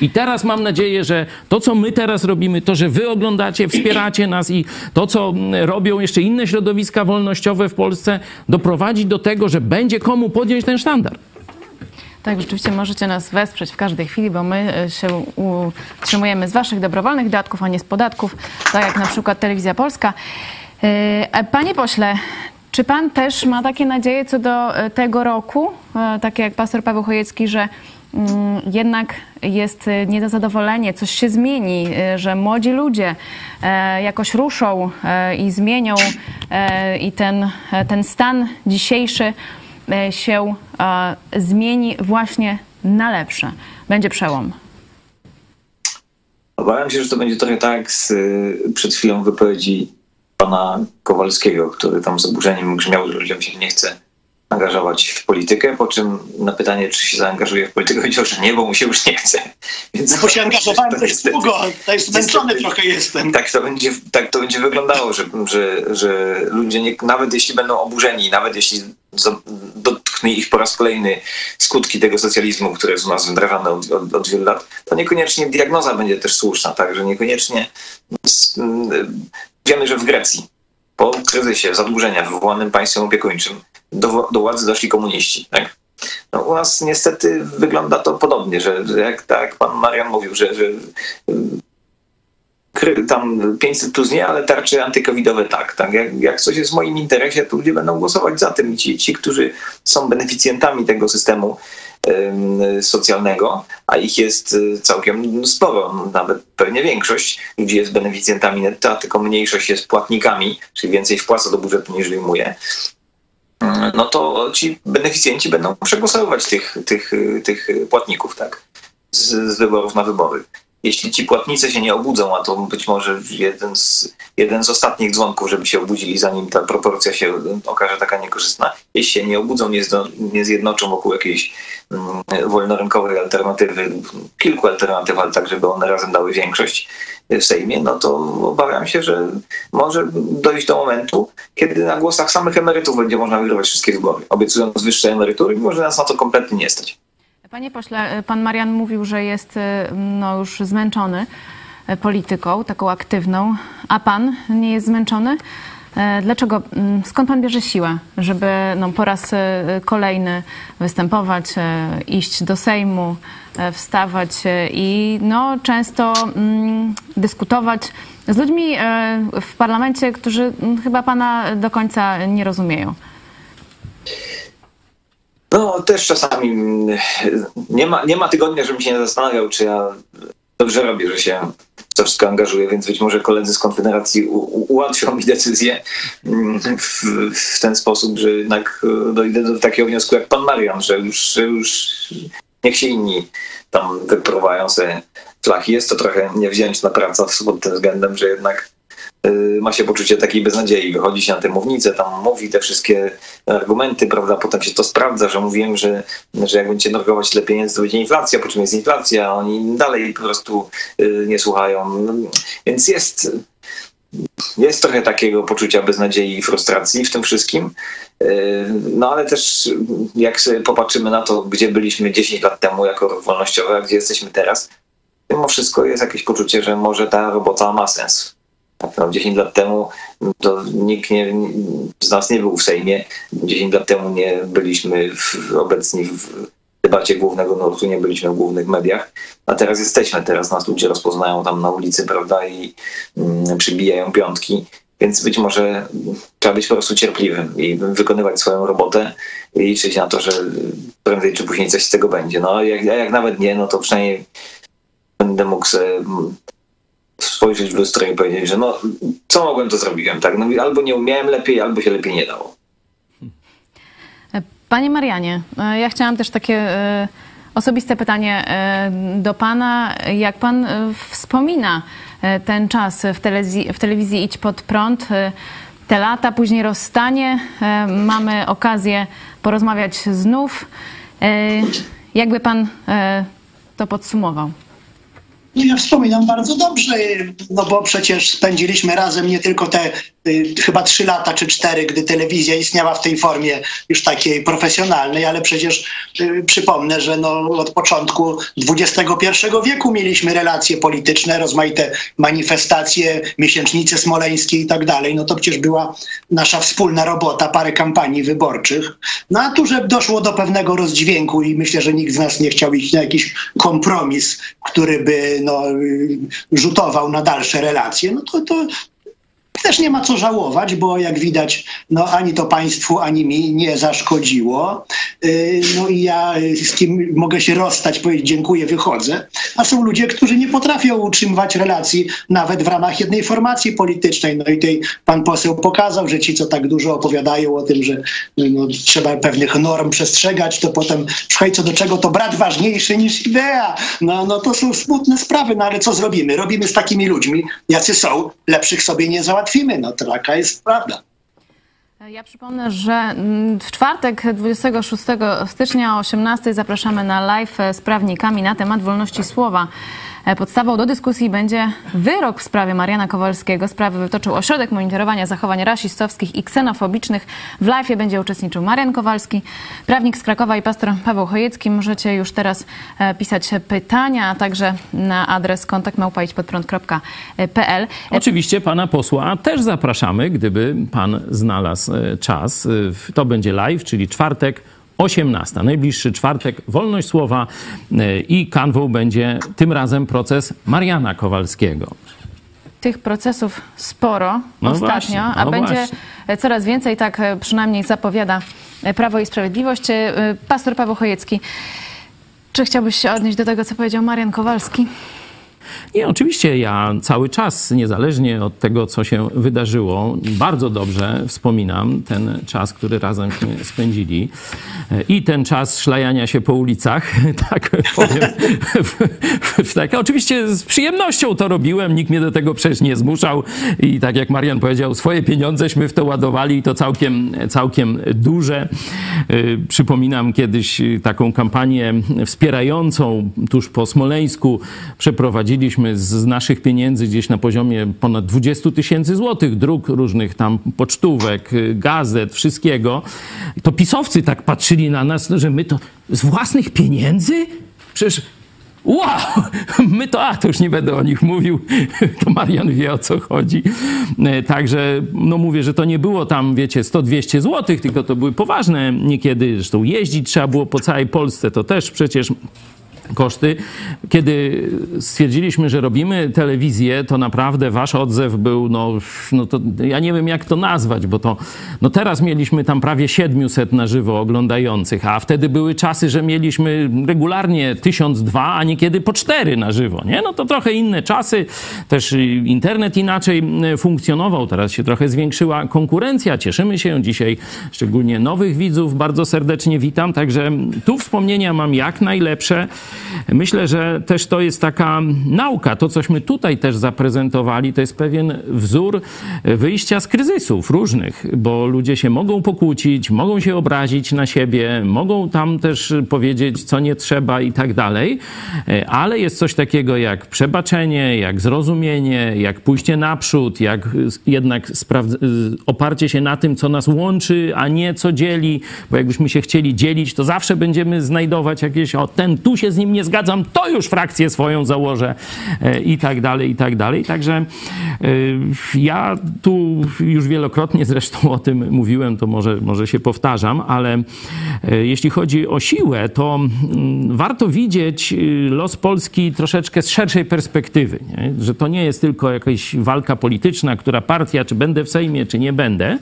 I teraz mam nadzieję, że to, co my teraz robimy, to, że wy oglądacie, wspieracie nas i to, co mm, robią jeszcze inne środowiska wolnościowe w Polsce, doprowadzi do tego, że będzie komu podjąć ten sztandar.
Tak, rzeczywiście możecie nas wesprzeć w każdej chwili, bo my e, się utrzymujemy z waszych dobrowolnych datków, a nie z podatków, tak jak na przykład Telewizja Polska. E, panie pośle, czy pan też ma takie nadzieje co do e, tego roku, takie jak pastor Paweł Chojecki, że jednak jest y, niezadowolenie, coś się zmieni, y, że młodzi ludzie e, jakoś ruszą e, i zmienią e, i ten, ten stan dzisiejszy się zmieni właśnie na lepsze. Będzie przełom.
Obawiam się, że to będzie trochę tak z y, przed chwilą wypowiedzi pana Kowalskiego, który tam z oburzeniem grzmiał, że ludziom się nie chce angażować w politykę, po czym na pytanie, czy się zaangażuje w politykę, powiedział, że nie, bo mu się już nie chce.
Więc no bo się angażowałem dość długo, to jest zmęczony trochę jestem.
Tak to będzie, tak to będzie wyglądało, że, że, że ludzie, nie, nawet jeśli będą oburzeni, nawet jeśli dotknie ich po raz kolejny skutki tego socjalizmu, który jest u nas wdrażany od, od, od wielu lat, to niekoniecznie diagnoza będzie też słuszna, tak, że niekoniecznie wiemy, że w Grecji po kryzysie zadłużenia wywołanym państwem opiekuńczym do, do władzy doszli komuniści. Tak? No, u nas niestety wygląda to podobnie, że, że jak, tak pan Marian mówił, że, że tam 500 plus nie, ale tarcze antykowidowe tak. tak. Jak, jak coś jest w moim interesie, to ludzie będą głosować za tym. Ci, ci którzy są beneficjentami tego systemu socjalnego, a ich jest y, całkiem sporo, nawet pewnie większość ludzi jest beneficjentami netto, a tylko mniejszość jest płatnikami, czyli więcej wpłaca do budżetu niż wyjmuje. No to ci beneficjenci będą przegłosowywać tych, tych, tych płatników, tak? Z, z wyborów na wybory. Jeśli ci płatnicy się nie obudzą, a to być może jeden z, jeden z ostatnich dzwonków, żeby się obudzili, zanim ta proporcja się okaże taka niekorzystna, jeśli się nie obudzą, nie, zdo, nie zjednoczą wokół jakiejś mm, wolnorynkowej alternatywy, kilku alternatyw, ale tak, żeby one razem dały większość w Sejmie, no to obawiam się, że może dojść do momentu, kiedy na głosach samych emerytów będzie można wygrywać wszystkie wybory, obiecując wyższe emerytury, mimo że nas na to kompletnie nie stać.
Panie pośle, pan Marian mówił, że jest e, no, już zmęczony e, polityką, taką aktywną, a pan nie jest zmęczony? E, dlaczego? Mm, skąd pan bierze siłę, żeby no, po raz kolejny występować, iść do Sejmu, wstawać i no, często mm, dyskutować z ludźmi w parlamencie, którzy mm, chyba pana do końca nie rozumieją?
No też czasami nie ma, nie ma tygodnia, żebym się nie zastanawiał, czy ja dobrze robię, że się w to wszystko angażuję, więc być może koledzy z Konfederacji ułatwią mi decyzję mm, w, w, ten sposób, że jednak e, dojdę do takiego wniosku jak pan Marian, że już, że już niech się inni tam wypróbają sobie flachy. Jest to trochę niewdzięczna praca pod tym względem, że jednak ma się poczucie takiej beznadziei. Wychodzi się na tę mównicę, tam mówi te wszystkie argumenty, prawda, potem się to sprawdza, że mówiłem, że, że jak będziecie narkować tyle pieniędzy, to będzie inflacja, po czym jest inflacja, a oni dalej po prostu y, nie słuchają. No, więc jest, jest trochę takiego poczucia beznadziei i frustracji w tym wszystkim. No ale też jak sobie popatrzymy na to, gdzie byliśmy 10 lat temu jako ruch a gdzie jesteśmy teraz, mimo wszystko jest jakieś poczucie, że może ta robota ma sens. No, 10 lat temu to nikt nie, z nas nie był w Sejmie, 10 lat temu nie byliśmy w, obecni w debacie głównego nurtu, nie byliśmy w głównych mediach, a teraz jesteśmy, teraz nas ludzie rozpoznają tam na ulicy, prawda, i mm, przybijają piątki, więc być może trzeba być po prostu cierpliwym i wykonywać swoją robotę i liczyć na to, że prędzej czy później coś z tego będzie. No jak, jak nawet nie, no to przynajmniej będę mógł sobie mm, spojrzeć w lustro i powiedzieć, że no, co mogłem, to zrobiłem, tak? No, albo nie umiałem lepiej, albo się lepiej nie dało.
Panie Marianie, e, ja chciałam też takie e, osobiste pytanie e, do Pana. Jak Pan wspomina ten czas w telewizji, w telewizji Idź Pod Prąd, te lata, później rozstanie, mamy okazję porozmawiać znów. Jakby Pan to podsumował?
Ja wspominam bardzo dobrze, no bo przecież spędziliśmy razem nie tylko te chyba trzy lata czy cztery, gdy telewizja istniała w tej formie już takiej profesjonalnej, ale przecież y, przypomnę, że no, od początku XXI wieku mieliśmy relacje polityczne, rozmaite manifestacje, miesięcznice smoleńskie i tak dalej. No to przecież była nasza wspólna robota, parę kampanii wyborczych. No a tu, że doszło do pewnego rozdźwięku i myślę, że nikt z nas nie chciał iść na jakiś kompromis, który by no, rzutował na dalsze relacje, no to, to też nie ma co żałować, bo jak widać, no ani to państwu, ani mi nie zaszkodziło. Y, no i ja z kim mogę się rozstać, powiedzieć dziękuję, wychodzę. A są ludzie, którzy nie potrafią utrzymywać relacji nawet w ramach jednej formacji politycznej. No i tutaj pan poseł pokazał, że ci, co tak dużo opowiadają o tym, że no, trzeba pewnych norm przestrzegać, to potem słuchaj, co do czego to brat ważniejszy niż idea. No, no to są smutne sprawy, no ale co zrobimy? Robimy z takimi ludźmi, jacy są, lepszych sobie nie załatwimy załatwimy. No taka jest prawda.
Ja przypomnę, że mm, w czwartek 26 stycznia o 18 zapraszamy na live z prawnikami na temat wolności słowa. E, podstawą do dyskusji będzie wyrok w sprawie Mariana Kowalskiego. Sprawę wytoczył Ośrodek Monitorowania Zachowań Rasistowskich i Ksenofobicznych. W live będzie uczestniczył Marian Kowalski, prawnik z Krakowa i pastor Paweł Chojecki. Możecie już teraz e, pisać pytania, a także na adres kontaktmałpaićpodprąd.pl.
Oczywiście pana posła też zapraszamy, gdyby pan znalazł e, czas. To będzie live, czyli czwartek 18. Najbliższy czwartek, wolność słowa e, i kanwą będzie tym razem proces Mariana Kowalskiego.
Tych procesów sporo no ostatnio, właśnie, no a będzie właśnie. coraz więcej, tak e, przynajmniej zapowiada Prawo i Sprawiedliwość. E, pastor Paweł Chojecki, czy chciałbyś się odnieść do tego, co powiedział Marian Kowalski?
Nie, oczywiście ja cały czas, niezależnie od tego, co się wydarzyło, bardzo dobrze wspominam ten czas, który razem spędzili i ten czas szlajania się po ulicach, tak powiem. tak, oczywiście z przyjemnością to robiłem, nikt mnie do tego przecież nie zmuszał i tak jak Marian powiedział, swoje pieniądześmy w to ładowali i to całkiem, całkiem duże. Y, przypominam kiedyś taką kampanię wspierającą tuż po Smoleńsku przeprowadzili zapłaciliśmy z naszych pieniędzy gdzieś na poziomie ponad 20 tysięcy złotych, dróg różnych tam pocztówek, y, gazet, wszystkiego, to pisowcy tak patrzyli na nas, że my to z własnych pieniędzy? Przecież Wow! My to, a to już nie będę o nich mówił, to Marian wie o co chodzi. E, także, no mówię, że to nie było tam, wiecie, 100-200 złotych, tylko to były poważne niekiedy, zresztą jeździć trzeba było po całej Polsce, to też przecież koszty. Kiedy stwierdziliśmy, że robimy telewizję, to naprawdę wasz odzew był, no, no to ja nie wiem jak to nazwać, bo to, no teraz mieliśmy tam prawie 700 na żywo oglądających, a wtedy były czasy, że mieliśmy regularnie 1002, a niekiedy po 4 na żywo, nie? No to trochę inne czasy, też internet inaczej funkcjonował, teraz się trochę zwiększyła konkurencja, cieszymy się dzisiaj, szczególnie nowych widzów bardzo serdecznie witam, także tu wspomnienia mam jak najlepsze. Myślę, że też to jest taka nauka. To, cośmy tutaj też zaprezentowali, to jest pewien wzór wyjścia z kryzysów różnych, bo ludzie się mogą pokłócić, mogą się obrazić na siebie, mogą tam też powiedzieć, co nie trzeba i tak dalej, ale jest coś takiego jak przebaczenie, jak zrozumienie, jak pójście naprzód, jak jednak oparcie się na tym, co nas łączy, a nie co dzieli, bo jakbyśmy się chcieli dzielić, to zawsze będziemy znajdować jakieś, o ten tu się z nim nie zgadzam, to już frakcję swoją założę e, i tak dalej, i tak dalej. Także e, ja tu już wielokrotnie zresztą o tym mówiłem, to może, może się powtarzam, ale e, jeśli chodzi o siłę, to mm, warto widzieć los Polski troszeczkę z szerszej perspektywy, nie? że to nie jest tylko jakaś walka polityczna, która partia, czy będę w Sejmie, czy nie będę,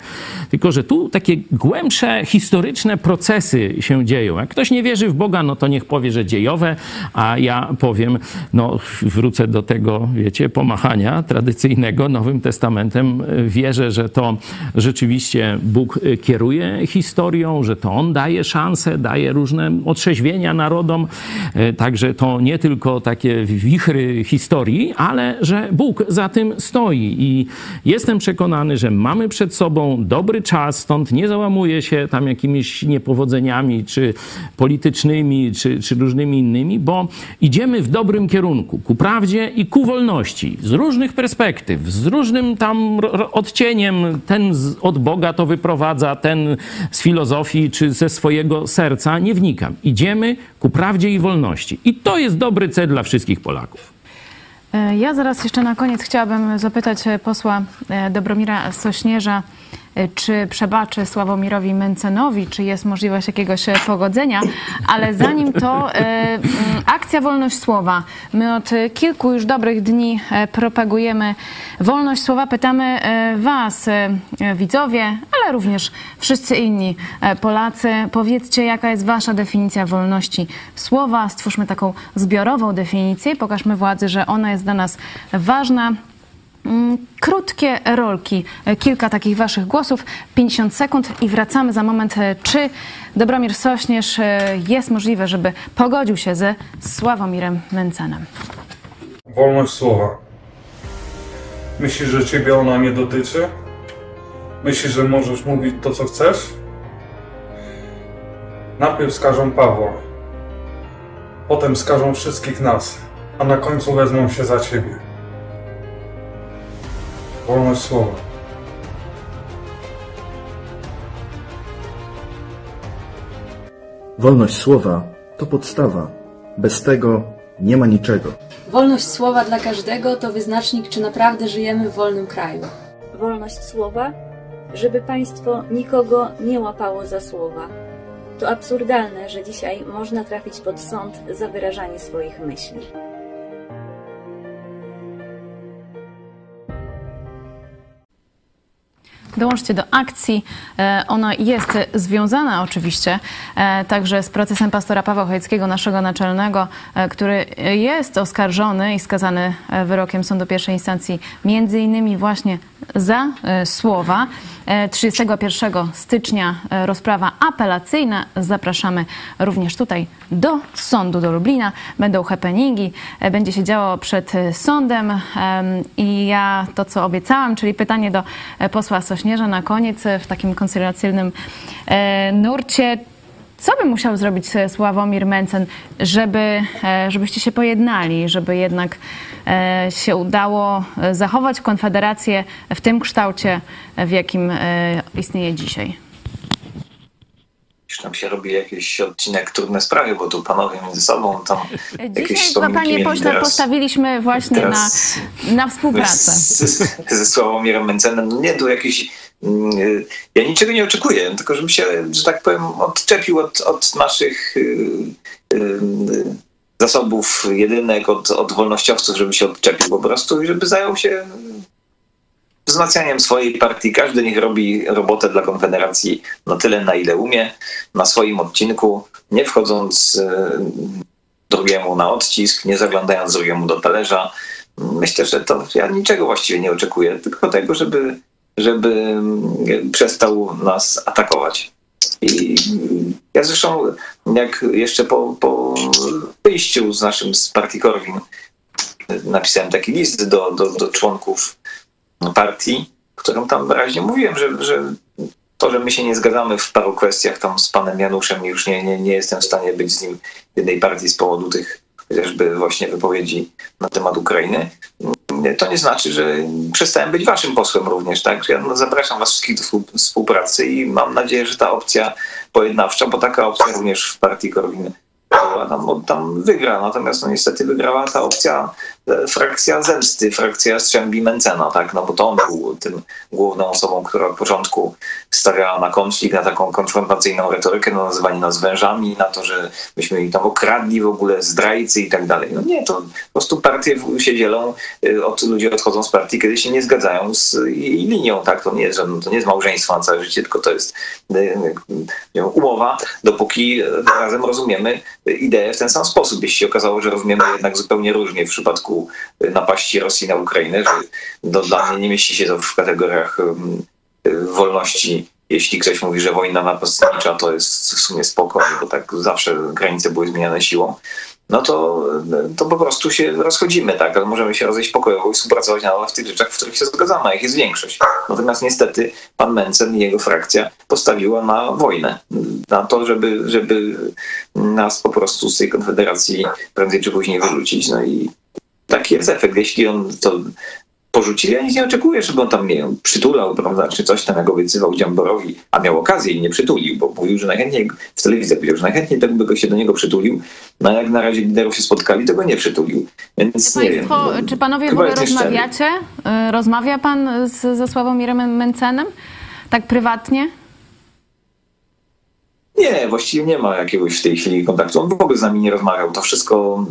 tylko że tu takie głębsze, historyczne procesy się dzieją. Jak ktoś nie wierzy w Boga, no to niech powie, że dziejowe, a ja powiem, no wrócę do tego, wiecie, pomachania tradycyjnego Nowym Testamentem. Wierzę, że to rzeczywiście Bóg kieruje historią, że to On daje szanse, daje różne otrzeźwienia narodom. Także to nie tylko takie wichry historii, ale że Bóg za tym stoi. I jestem przekonany, że mamy przed sobą dobry czas, stąd nie załamuje się tam jakimiś niepowodzeniami, czy politycznymi, czy, czy różnymi innymi, bo idziemy w dobrym kierunku, ku prawdzie i ku wolności, z różnych perspektyw, z różnym tam odcieniem. Ten od Boga to wyprowadza, ten z filozofii, czy ze swojego serca, nie wnikam. Idziemy ku prawdzie i wolności. I to jest dobry cel dla wszystkich Polaków.
E, ja zaraz jeszcze na koniec chciałabym zapytać e, posła e, Dobromira Sośnierza, czy przebaczy Sławomirowi Mencenowi, czy jest możliwość jakiegoś e, pogodzenia, ale zanim to e, akcja Wolność Słowa. My od kilku już dobrych dni propagujemy wolność słowa. Pytamy Was, widzowie, ale również wszyscy inni Polacy, powiedzcie, jaka jest Wasza definicja wolności słowa. Stwórzmy taką zbiorową definicję i pokażmy władzy, że ona jest dla nas ważna. Mm, krótkie rolki, e, kilka takich waszych głosów, 50 sekund i wracamy za moment. E, czy Dobromir Sośnierz e, jest możliwe, żeby pogodził się ze Sławomirem Mencenem?
Wolność słowa. Myślisz, że ciebie ona nie dotyczy? Myślisz, że możesz mówić to, co chcesz? Najpierw skażą Pawła, potem skażą wszystkich nas, a na końcu wezmą się za ciebie. Wolność słowa.
Wolność słowa to podstawa. Bez tego nie ma niczego.
Wolność słowa dla każdego to wyznacznik, czy naprawdę żyjemy w wolnym kraju.
Wolność słowa, żeby państwo nikogo nie łapało za słowa. To absurdalne, że dzisiaj można trafić pod sąd za wyrażanie swoich myśli.
Dołączcie do akcji. E, ona jest związana oczywiście e, także z procesem pastora Pawła Chojeckiego, naszego naczelnego, e, który jest oskarżony i skazany wyrokiem sądu pierwszej instancji między innymi właśnie za słowa. 31 stycznia rozprawa apelacyjna. Zapraszamy również tutaj do sądu do Lublina. Będą happeningi, będzie się działo przed sądem i ja to, co obiecałam, czyli pytanie do posła Sośnierza na koniec w takim koncyliacyjnym e, nurcie. Co by musiał zrobić Sławomir Mencen, żeby, e, żebyście się pojednali, żeby jednak e, się udało zachować Konfederację w tym kształcie, w jakim istnieje dzisiaj?
Już tam się robi jakiś odcinek trudne sprawy, bo tu panowie między sobą tam
Dzisiaj, panie pośle, teraz, postawiliśmy właśnie na, na współpracę.
Ze Sławomirem Mencenem. No nie, tu jakiś ja niczego nie oczekuję, tylko żebym się, że tak powiem, odczepił od, od naszych y, y, zasobów jedynek, od, od wolnościowców, żeby się odczepił po prostu i żeby zajął się wzmacnianiem swojej partii. Każdy niech robi robotę dla Konfederacji na tyle, na ile umie, na swoim odcinku, nie wchodząc y, drugiemu na odcisk, nie zaglądając drugiemu do talerza. Myślę, że to ja niczego właściwie nie oczekuję, tylko tego, żeby żeby przestał nas atakować. I Ja zresztą, jak jeszcze po, po wyjściu z naszym z partii Korwin, napisałem taki list do, do, do członków partii, w którym tam wyraźnie mówiłem, że, że to, że my się nie zgadzamy w paru kwestiach tam z panem Januszem, już nie, nie, nie jestem w stanie być z nim w jednej partii z powodu tych chociażby właśnie wypowiedzi na temat Ukrainy, to nie znaczy, że przestałem być waszym posłem również, tak? Ja no, zapraszam was wszystkich do współpracy i mam nadzieję, że ta opcja pojednawcza, bo taka opcja również w partii Korwin tam, tam wygra. Natomiast no, niestety wygrała ta opcja, frakcja zemsty, frakcja Strzębi Mencena, tak? No bo to on był tym główną osobą, która od początku stawiała na konflikt, na taką konfrontacyjną retorykę, na nazywanie nas wężami, na to, że myśmy ich tam okradli w ogóle, zdrajcy i tak dalej. No nie, to po prostu partie się dzielą, e, od, ludzie odchodzą z partii, kiedy się nie zgadzają z jej linią, tak? To nie jest, to nie jest małżeństwo na całe życie, tylko to jest e, umowa, dopóki razem rozumiemy ideę w ten sam sposób. Jeśli się okazało, że rozumiemy jednak zupełnie różnie w przypadku y, napaści Rosji na Ukrainę, że dla mnie nie mieści się to w kategoriach y, wolności. Jeśli ktoś mówi, że wojna napastnicza to jest w sumie spokojnie, bo tak zawsze granice były zmieniane siłą, no to, to po prostu się rozchodzimy, tak? Ale możemy się rozejść pokojowo i współpracować nadal w tych rzeczach, w których się zgadzamy, a ich jest większość. Natomiast niestety pan Mencen i jego frakcja postawiła na wojnę, na to, żeby, żeby nas po prostu z tej konfederacji prędzej czy później wyrzucić. No i taki jest efekt. Jeśli on to porzucili. Ja nic nie oczekuję, żeby on tam mnie przytulał, prawda, czy coś tam, jak obiecywał Dziamborowi, a miał okazję i nie przytulił, bo mówił, że najchętniej w telewizji powiedział, że najchętniej tak by go się do niego przytulił, no jak na razie liderów się spotkali, to go nie przytulił. Więc
czy
nie państwo,
wiem. Czy panowie w ogóle rozmawiacie? Y, rozmawia pan z, ze Sławomirem Mencenem? Tak prywatnie?
Nie, właściwie nie ma jakiegoś w tej chwili kontaktu. On w ogóle z nami nie rozmawiał. To wszystko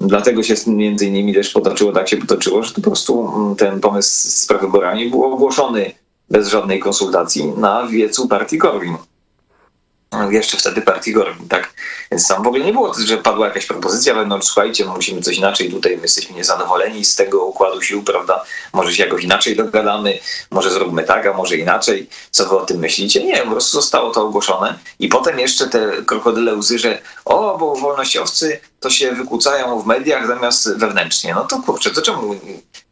Dlatego się między innymi też potoczyło, tak się potoczyło, że po prostu mm, ten pomysł z prawyborami był ogłoszony bez żadnej konsultacji na wiecu partii Korwin jeszcze wtedy partii Gorbi, tak? Więc tam w ogóle nie było, że padła jakaś propozycja wewnątrz, słuchajcie, musimy coś inaczej, tutaj my jesteśmy niezadowoleni z tego układu sił, prawda? Może się jakoś inaczej dogadamy, może zróbmy tak, a może inaczej. Co wy o tym myślicie? Nie, po prostu zostało to ogłoszone i potem jeszcze te krokodyle łzy, że o, bo wolnościowcy to się wykłócają w mediach zamiast wewnętrznie. No to kurczę, to czemu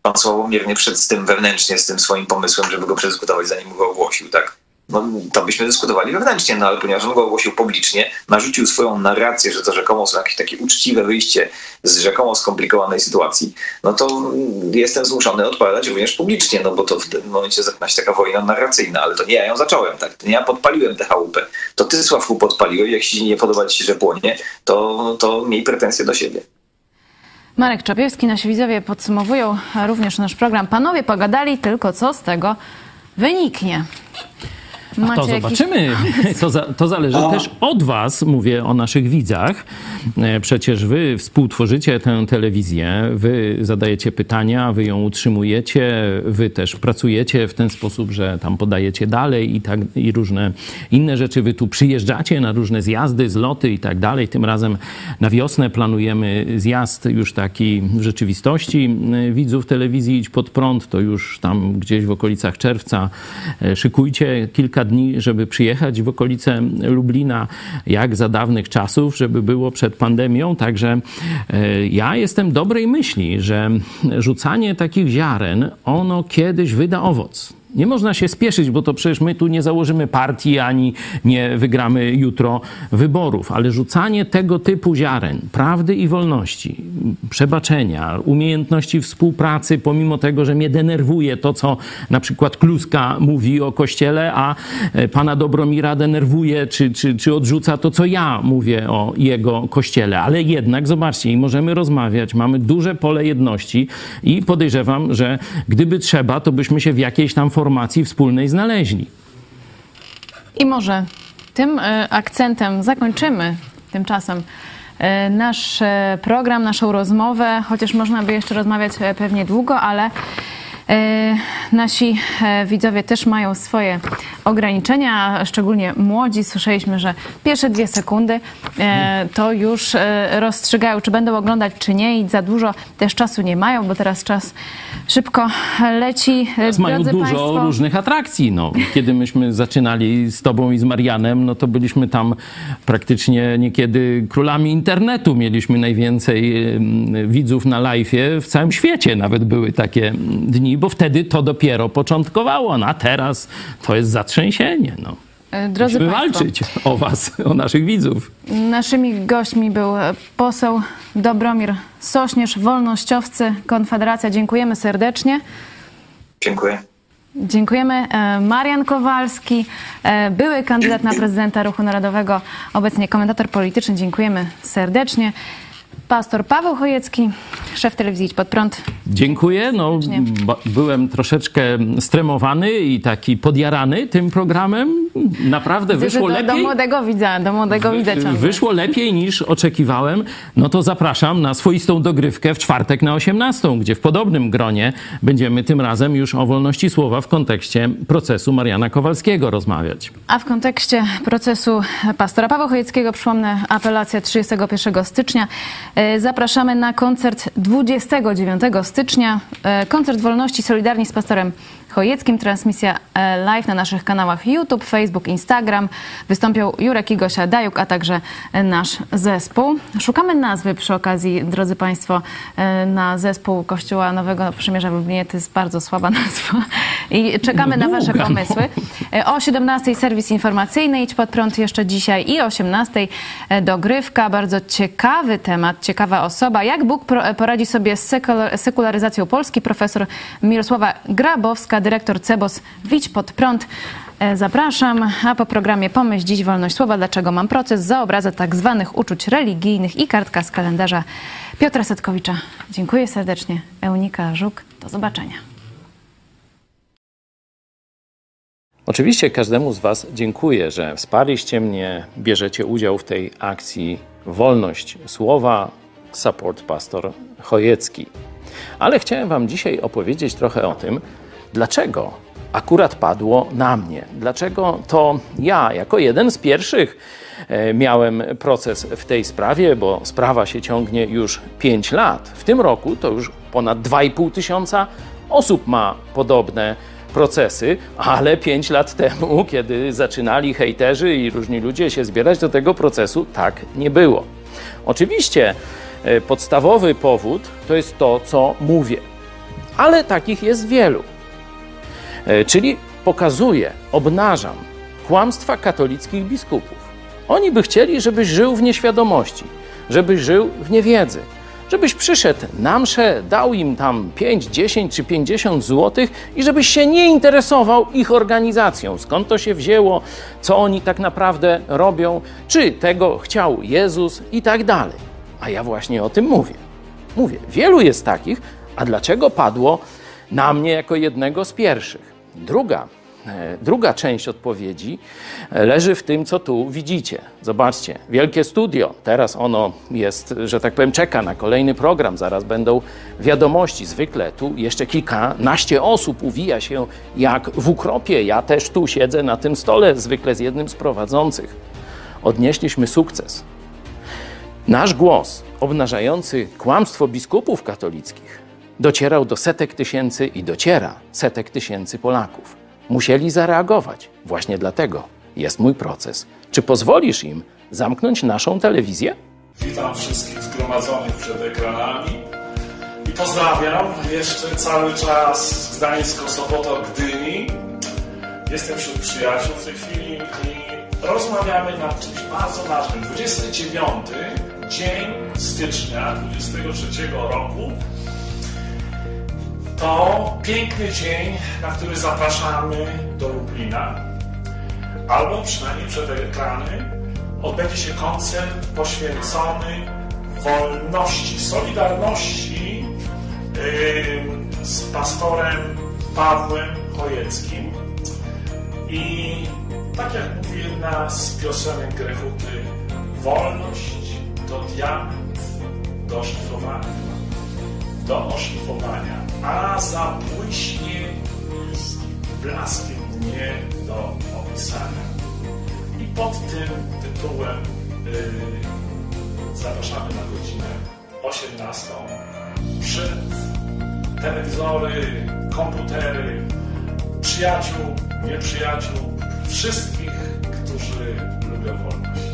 pan Sławomir nie przed z tym wewnętrznie, z tym swoim pomysłem, żeby go przedyskutować, zanim go ogłosił, tak? No, to byśmy dyskutowali wewnętrznie, no ale ponieważ on go ogłosił publicznie, narzucił swoją narrację, że to rzekomo są jakieś takie uczciwe wyjście z rzekomo skomplikowanej sytuacji, no to jestem zmuszony odpowiadać również publicznie, no bo to w tym momencie zaczyna się taka wojna narracyjna, ale to nie ja ją zacząłem, tak? To nie ja podpaliłem tę chałupę. To ty, Sławku, podpaliłeś, jak ci nie podoba ci się, że płonie, to, to miej pretensje do siebie.
Marek Czapiewski, nasi widzowie podsumowują również nasz program. Panowie pogadali, tylko co z tego wyniknie.
A to zobaczymy. To, za, to zależy A. też od was, mówię o naszych widzach. E, przecież wy współtworzycie tę telewizję, wy zadajecie pytania, wy ją utrzymujecie, wy też pracujecie w ten sposób, że tam podajecie dalej i, tak, i różne inne rzeczy. Wy tu przyjeżdżacie na różne zjazdy, zloty i tak dalej. Tym razem na wiosnę planujemy zjazd już taki w rzeczywistości e, widzów telewizji Idź Pod Prąd. To już tam gdzieś w okolicach czerwca e, szykujcie kilka dni, żeby przyjechać w okolice Lublina, jak za dawnych czasów, żeby było przed pandemią. Także e, ja jestem dobrej myśli, że rzucanie takich ziaren, ono kiedyś wyda owoc. Nie można się spieszyć, bo to przecież my tu nie założymy partii ani nie wygramy jutro wyborów, ale rzucanie tego typu ziaren, prawdy i wolności, przebaczenia, umiejętności współpracy, pomimo tego, że mnie denerwuje to, co na przykład Kluska mówi o Kościele, a e, pana Dobromira denerwuje czy, czy, czy odrzuca to, co ja mówię o jego Kościele. Ale jednak, zobaczcie, i możemy rozmawiać, mamy duże pole jedności i podejrzewam, że gdyby trzeba, to byśmy się w jakiejś tam formie formacji wspólnej znaleźli.
I może tym e, akcentem zakończymy tymczasem e, nasz e, program, naszą rozmowę, chociaż można by jeszcze rozmawiać pewnie długo, ale nasi e, widzowie też mają swoje ograniczenia, szczególnie młodzi. Słyszeliśmy, że pierwsze dwie sekundy e, to już rozstrzygają, czy będą oglądać, czy nie i za dużo też czasu nie mają, bo teraz czas szybko leci.
Teraz mają dużo Państwo... różnych atrakcji. No. Kiedy myśmy zaczynali z tobą i z Marianem, no to byliśmy tam praktycznie niekiedy królami internetu. Mieliśmy najwięcej widzów na live'ie w całym świecie. Nawet były takie dni, bo wtedy to dopiero początkowało. No a teraz to jest zatrzęsienie. No.
E, drodzy
Musimy Państwo, walczyć o Was, o naszych widzów.
Naszymi gośćmi był poseł Dobromir Sośnierz, wolnościowcy, Konfederacja. Dziękujemy serdecznie.
Dziękuję.
Dziękujemy. E, Marian Kowalski, e, były kandydat na prezydenta Ruchu Narodowego, obecnie komentator polityczny. Dziękujemy serdecznie pastor Paweł Chojecki, szef telewizji Idź Pod Prąd.
Dziękuję. No, byłem troszeczkę stremowany i taki podjarany tym programem. Naprawdę Widzę, wyszło
do,
lepiej.
Do młodego widza, do młodego widza ciągle.
Wyszło lepiej niż oczekiwałem. No to zapraszam na swoistą dogrywkę w czwartek na 18, gdzie w podobnym gronie będziemy tym razem już o wolności słowa w kontekście procesu Mariana Kowalskiego rozmawiać.
A w kontekście procesu pastora Pawła Chojeckiego, przypomnę, apelacja 31 stycznia. E, zapraszamy na koncert 29 stycznia. E, koncert Wolności Solidarni z pastorem Chojeckim. Transmisja e, live na naszych kanałach YouTube, Facebook, Instagram. Wystąpią Jurek i Gosia Dajuk, a także nasz zespół. Szukamy nazwy przy okazji, drodzy Państwo, na zespół Kościoła Nowego Przymierza w Lublinie. To jest bardzo słaba nazwa. I czekamy no, na Wasze pomysły. O 17 serwis informacyjny Idź Pod Prąd jeszcze dzisiaj i o 18 dogrywka. Bardzo ciekawy temat ciekawa osoba. Jak Bóg poradzi sobie z sekularyzacją Polski? Profesor Mirosława Grabowska, dyrektor CEBOS Widź pod prąd. E, zapraszam, a po programie Pomyśl dziś wolność słowa, dlaczego mam proces za obrazę tak zwanych uczuć religijnych i kartka z kalendarza Piotra Setkowicza. Dziękuję serdecznie. Eunika Żuk, do zobaczenia.
Oczywiście każdemu z Was dziękuję, że wsparliście mnie, bierzecie udział w tej akcji Wolność Słowa, support pastor Chojecki. Ale chciałem Wam dzisiaj opowiedzieć trochę o tym, dlaczego akurat padło na mnie. Dlaczego to ja, jako jeden z pierwszych, e, miałem proces w tej sprawie, bo sprawa się ciągnie już 5 lat. W tym roku to już ponad 2,5 tysiąca osób ma podobne procesy, ale 5 lat temu, kiedy zaczynali hejterzy i różni ludzie się zbierać do tego procesu, tak nie było. Oczywiście E, podstawowy powód to jest to, co mówię, ale takich jest wielu. E, czyli pokazuję, obnażam kłamstwa katolickich biskupów. Oni by chcieli, żebyś żył w nieświadomości, żebyś żył w niewiedzy, żebyś przyszedł na mszę, dał im tam 5, 10 czy 50 złotych i żebyś się nie interesował ich organizacją, skąd to się wzięło, co oni tak naprawdę robią, czy tego chciał Jezus i tak dalej. A ja właśnie o tym mówię. Mówię, wielu jest takich, a dlaczego padło na mnie jako jednego z pierwszych? Druga, e, druga część odpowiedzi e, leży w tym, co tu widzicie. Zobaczcie, wielkie studio. Teraz ono jest, że tak powiem, czeka na kolejny program. Zaraz będą wiadomości. Zwykle tu jeszcze kilkanaście osób uwija się jak w ukropie. Ja też tu siedzę na tym stole, zwykle z jednym z prowadzących. Odnieśliśmy sukces. Nasz głos obnażający kłamstwo biskupów katolickich docierał do setek tysięcy i dociera setek tysięcy Polaków. Musieli zareagować. Właśnie dlatego jest mój proces. Czy pozwolisz im zamknąć naszą telewizję?
Witam wszystkich zgromadzonych przed ekranami i pozdrawiam jeszcze cały czas z Gdańska, Sobota, Gdyni. Jestem wśród przyjaciół w tej chwili i rozmawiamy nad czymś bardzo ważnym. 29 dzień stycznia 23 roku to piękny dzień, na który zapraszamy do Lublina, albo przynajmniej przed ekrany odbędzie się koncert poświęcony wolności, solidarności yy, z pastorem Pawłem Chojeckim. I tak jak mówi jedna z piosenek Grechuty, wolność to diament do szlifowania. Do oszlifowania, a zabłyśnie z blaskiem dnie do opisania. I pod tym tytułem yy, zapraszamy na godzinę 18 przed telewizory, komputery, przyjaciół, nieprzyjaciół, wszystkich, którzy lubią wolność.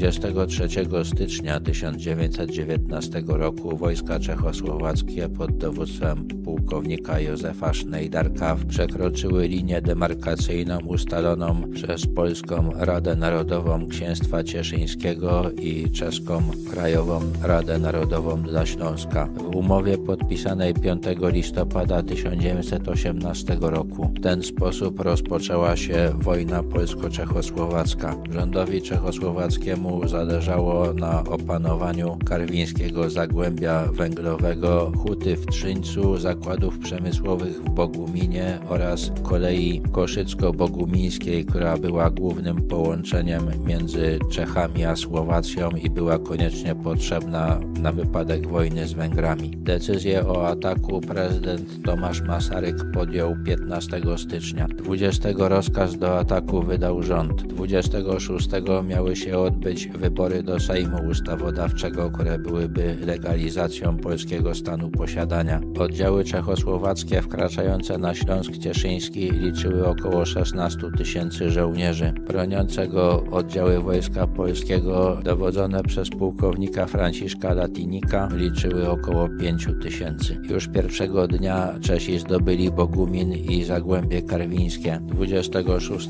23 stycznia 1919 roku wojska czechosłowackie pod dowództwem pułkownika Józefa Schneiderka przekroczyły linię demarkacyjną ustaloną przez Polską Radę Narodową Księstwa Cieszyńskiego i czeską Krajową Radę Narodową dla Śląska. W umowie podpisanej 5 listopada 1918 roku w ten sposób rozpoczęła się wojna polsko-czechosłowacka. Rządowi czechosłowackiemu zależało na opanowaniu karwińskiego zagłębia węglowego, huty w Trzyńcu, zakładów przemysłowych w Boguminie oraz kolei koszycko-bogumińskiej, która była głównym połączeniem między Czechami a Słowacją i była koniecznie potrzebna na wypadek wojny z Węgrami. Decyzję o ataku prezydent Tomasz Masaryk podjął 15 stycznia. 20 rozkaz do ataku wydał rząd. 26 miały się odbyć wybory do Sejmu Ustawodawczego, które byłyby legalizacją polskiego stanu posiadania. Oddziały czechosłowackie wkraczające na Śląsk Cieszyński liczyły około 16 tysięcy żołnierzy. Broniącego oddziały Wojska Polskiego dowodzone przez pułkownika Franciszka Latinika liczyły około 5 tysięcy. Już pierwszego dnia Czesi zdobyli Bogumin i Zagłębie Karwińskie. 26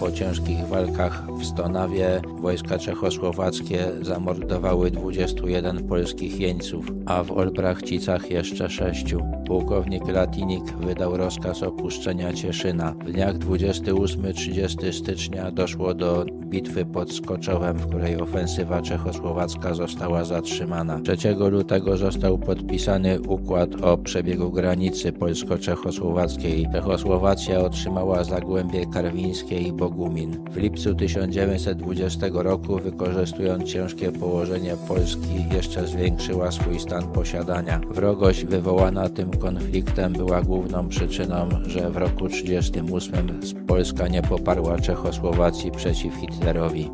po ciężkich walkach w Stonawie wojska czechosłowackie czechosłowackie zamordowały 21 polskich jeńców, a w Olbrachcicach jeszcze sześciu. Pułkownik Latinik wydał rozkaz opuszczenia Cieszyna. W dniach 28-30 stycznia doszło do bitwy pod Skoczowem, w której ofensywa czechosłowacka została zatrzymana. 3 lutego został podpisany układ o przebiegu granicy polsko-czechosłowackiej. Czechosłowacja otrzymała Zagłębie Karwińskie i Bogumin. W lipcu 1920 roku wykorzystując ciężkie położenie Polski, jeszcze zwiększyła swój stan posiadania. Wrogość wywołana tym konfliktem była główną przyczyną, że w roku 1938 Polska nie poparła Czechosłowacji przeciw Hitlerowi.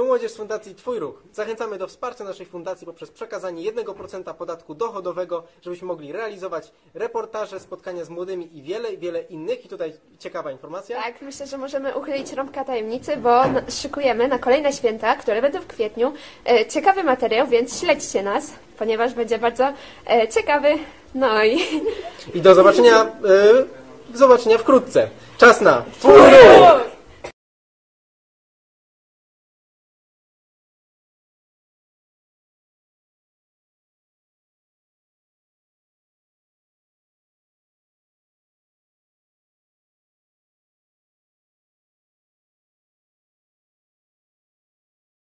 Tu Młodzież z Fundacji Twój Ruch. Zachęcamy do wsparcia naszej fundacji poprzez przekazanie 1% podatku dochodowego, żebyśmy mogli realizować reportaże, spotkania z młodymi i wiele, wiele innych. I tutaj ciekawa informacja.
Tak, myślę, że możemy uchylić rąbka tajemnicy, bo szykujemy na kolejne święta, które będą w kwietniu, e, ciekawy materiał, więc śledźcie nas, ponieważ będzie bardzo e, ciekawy. No i...
I do zobaczenia, e, do zobaczenia wkrótce. Czas na Twój Ruch!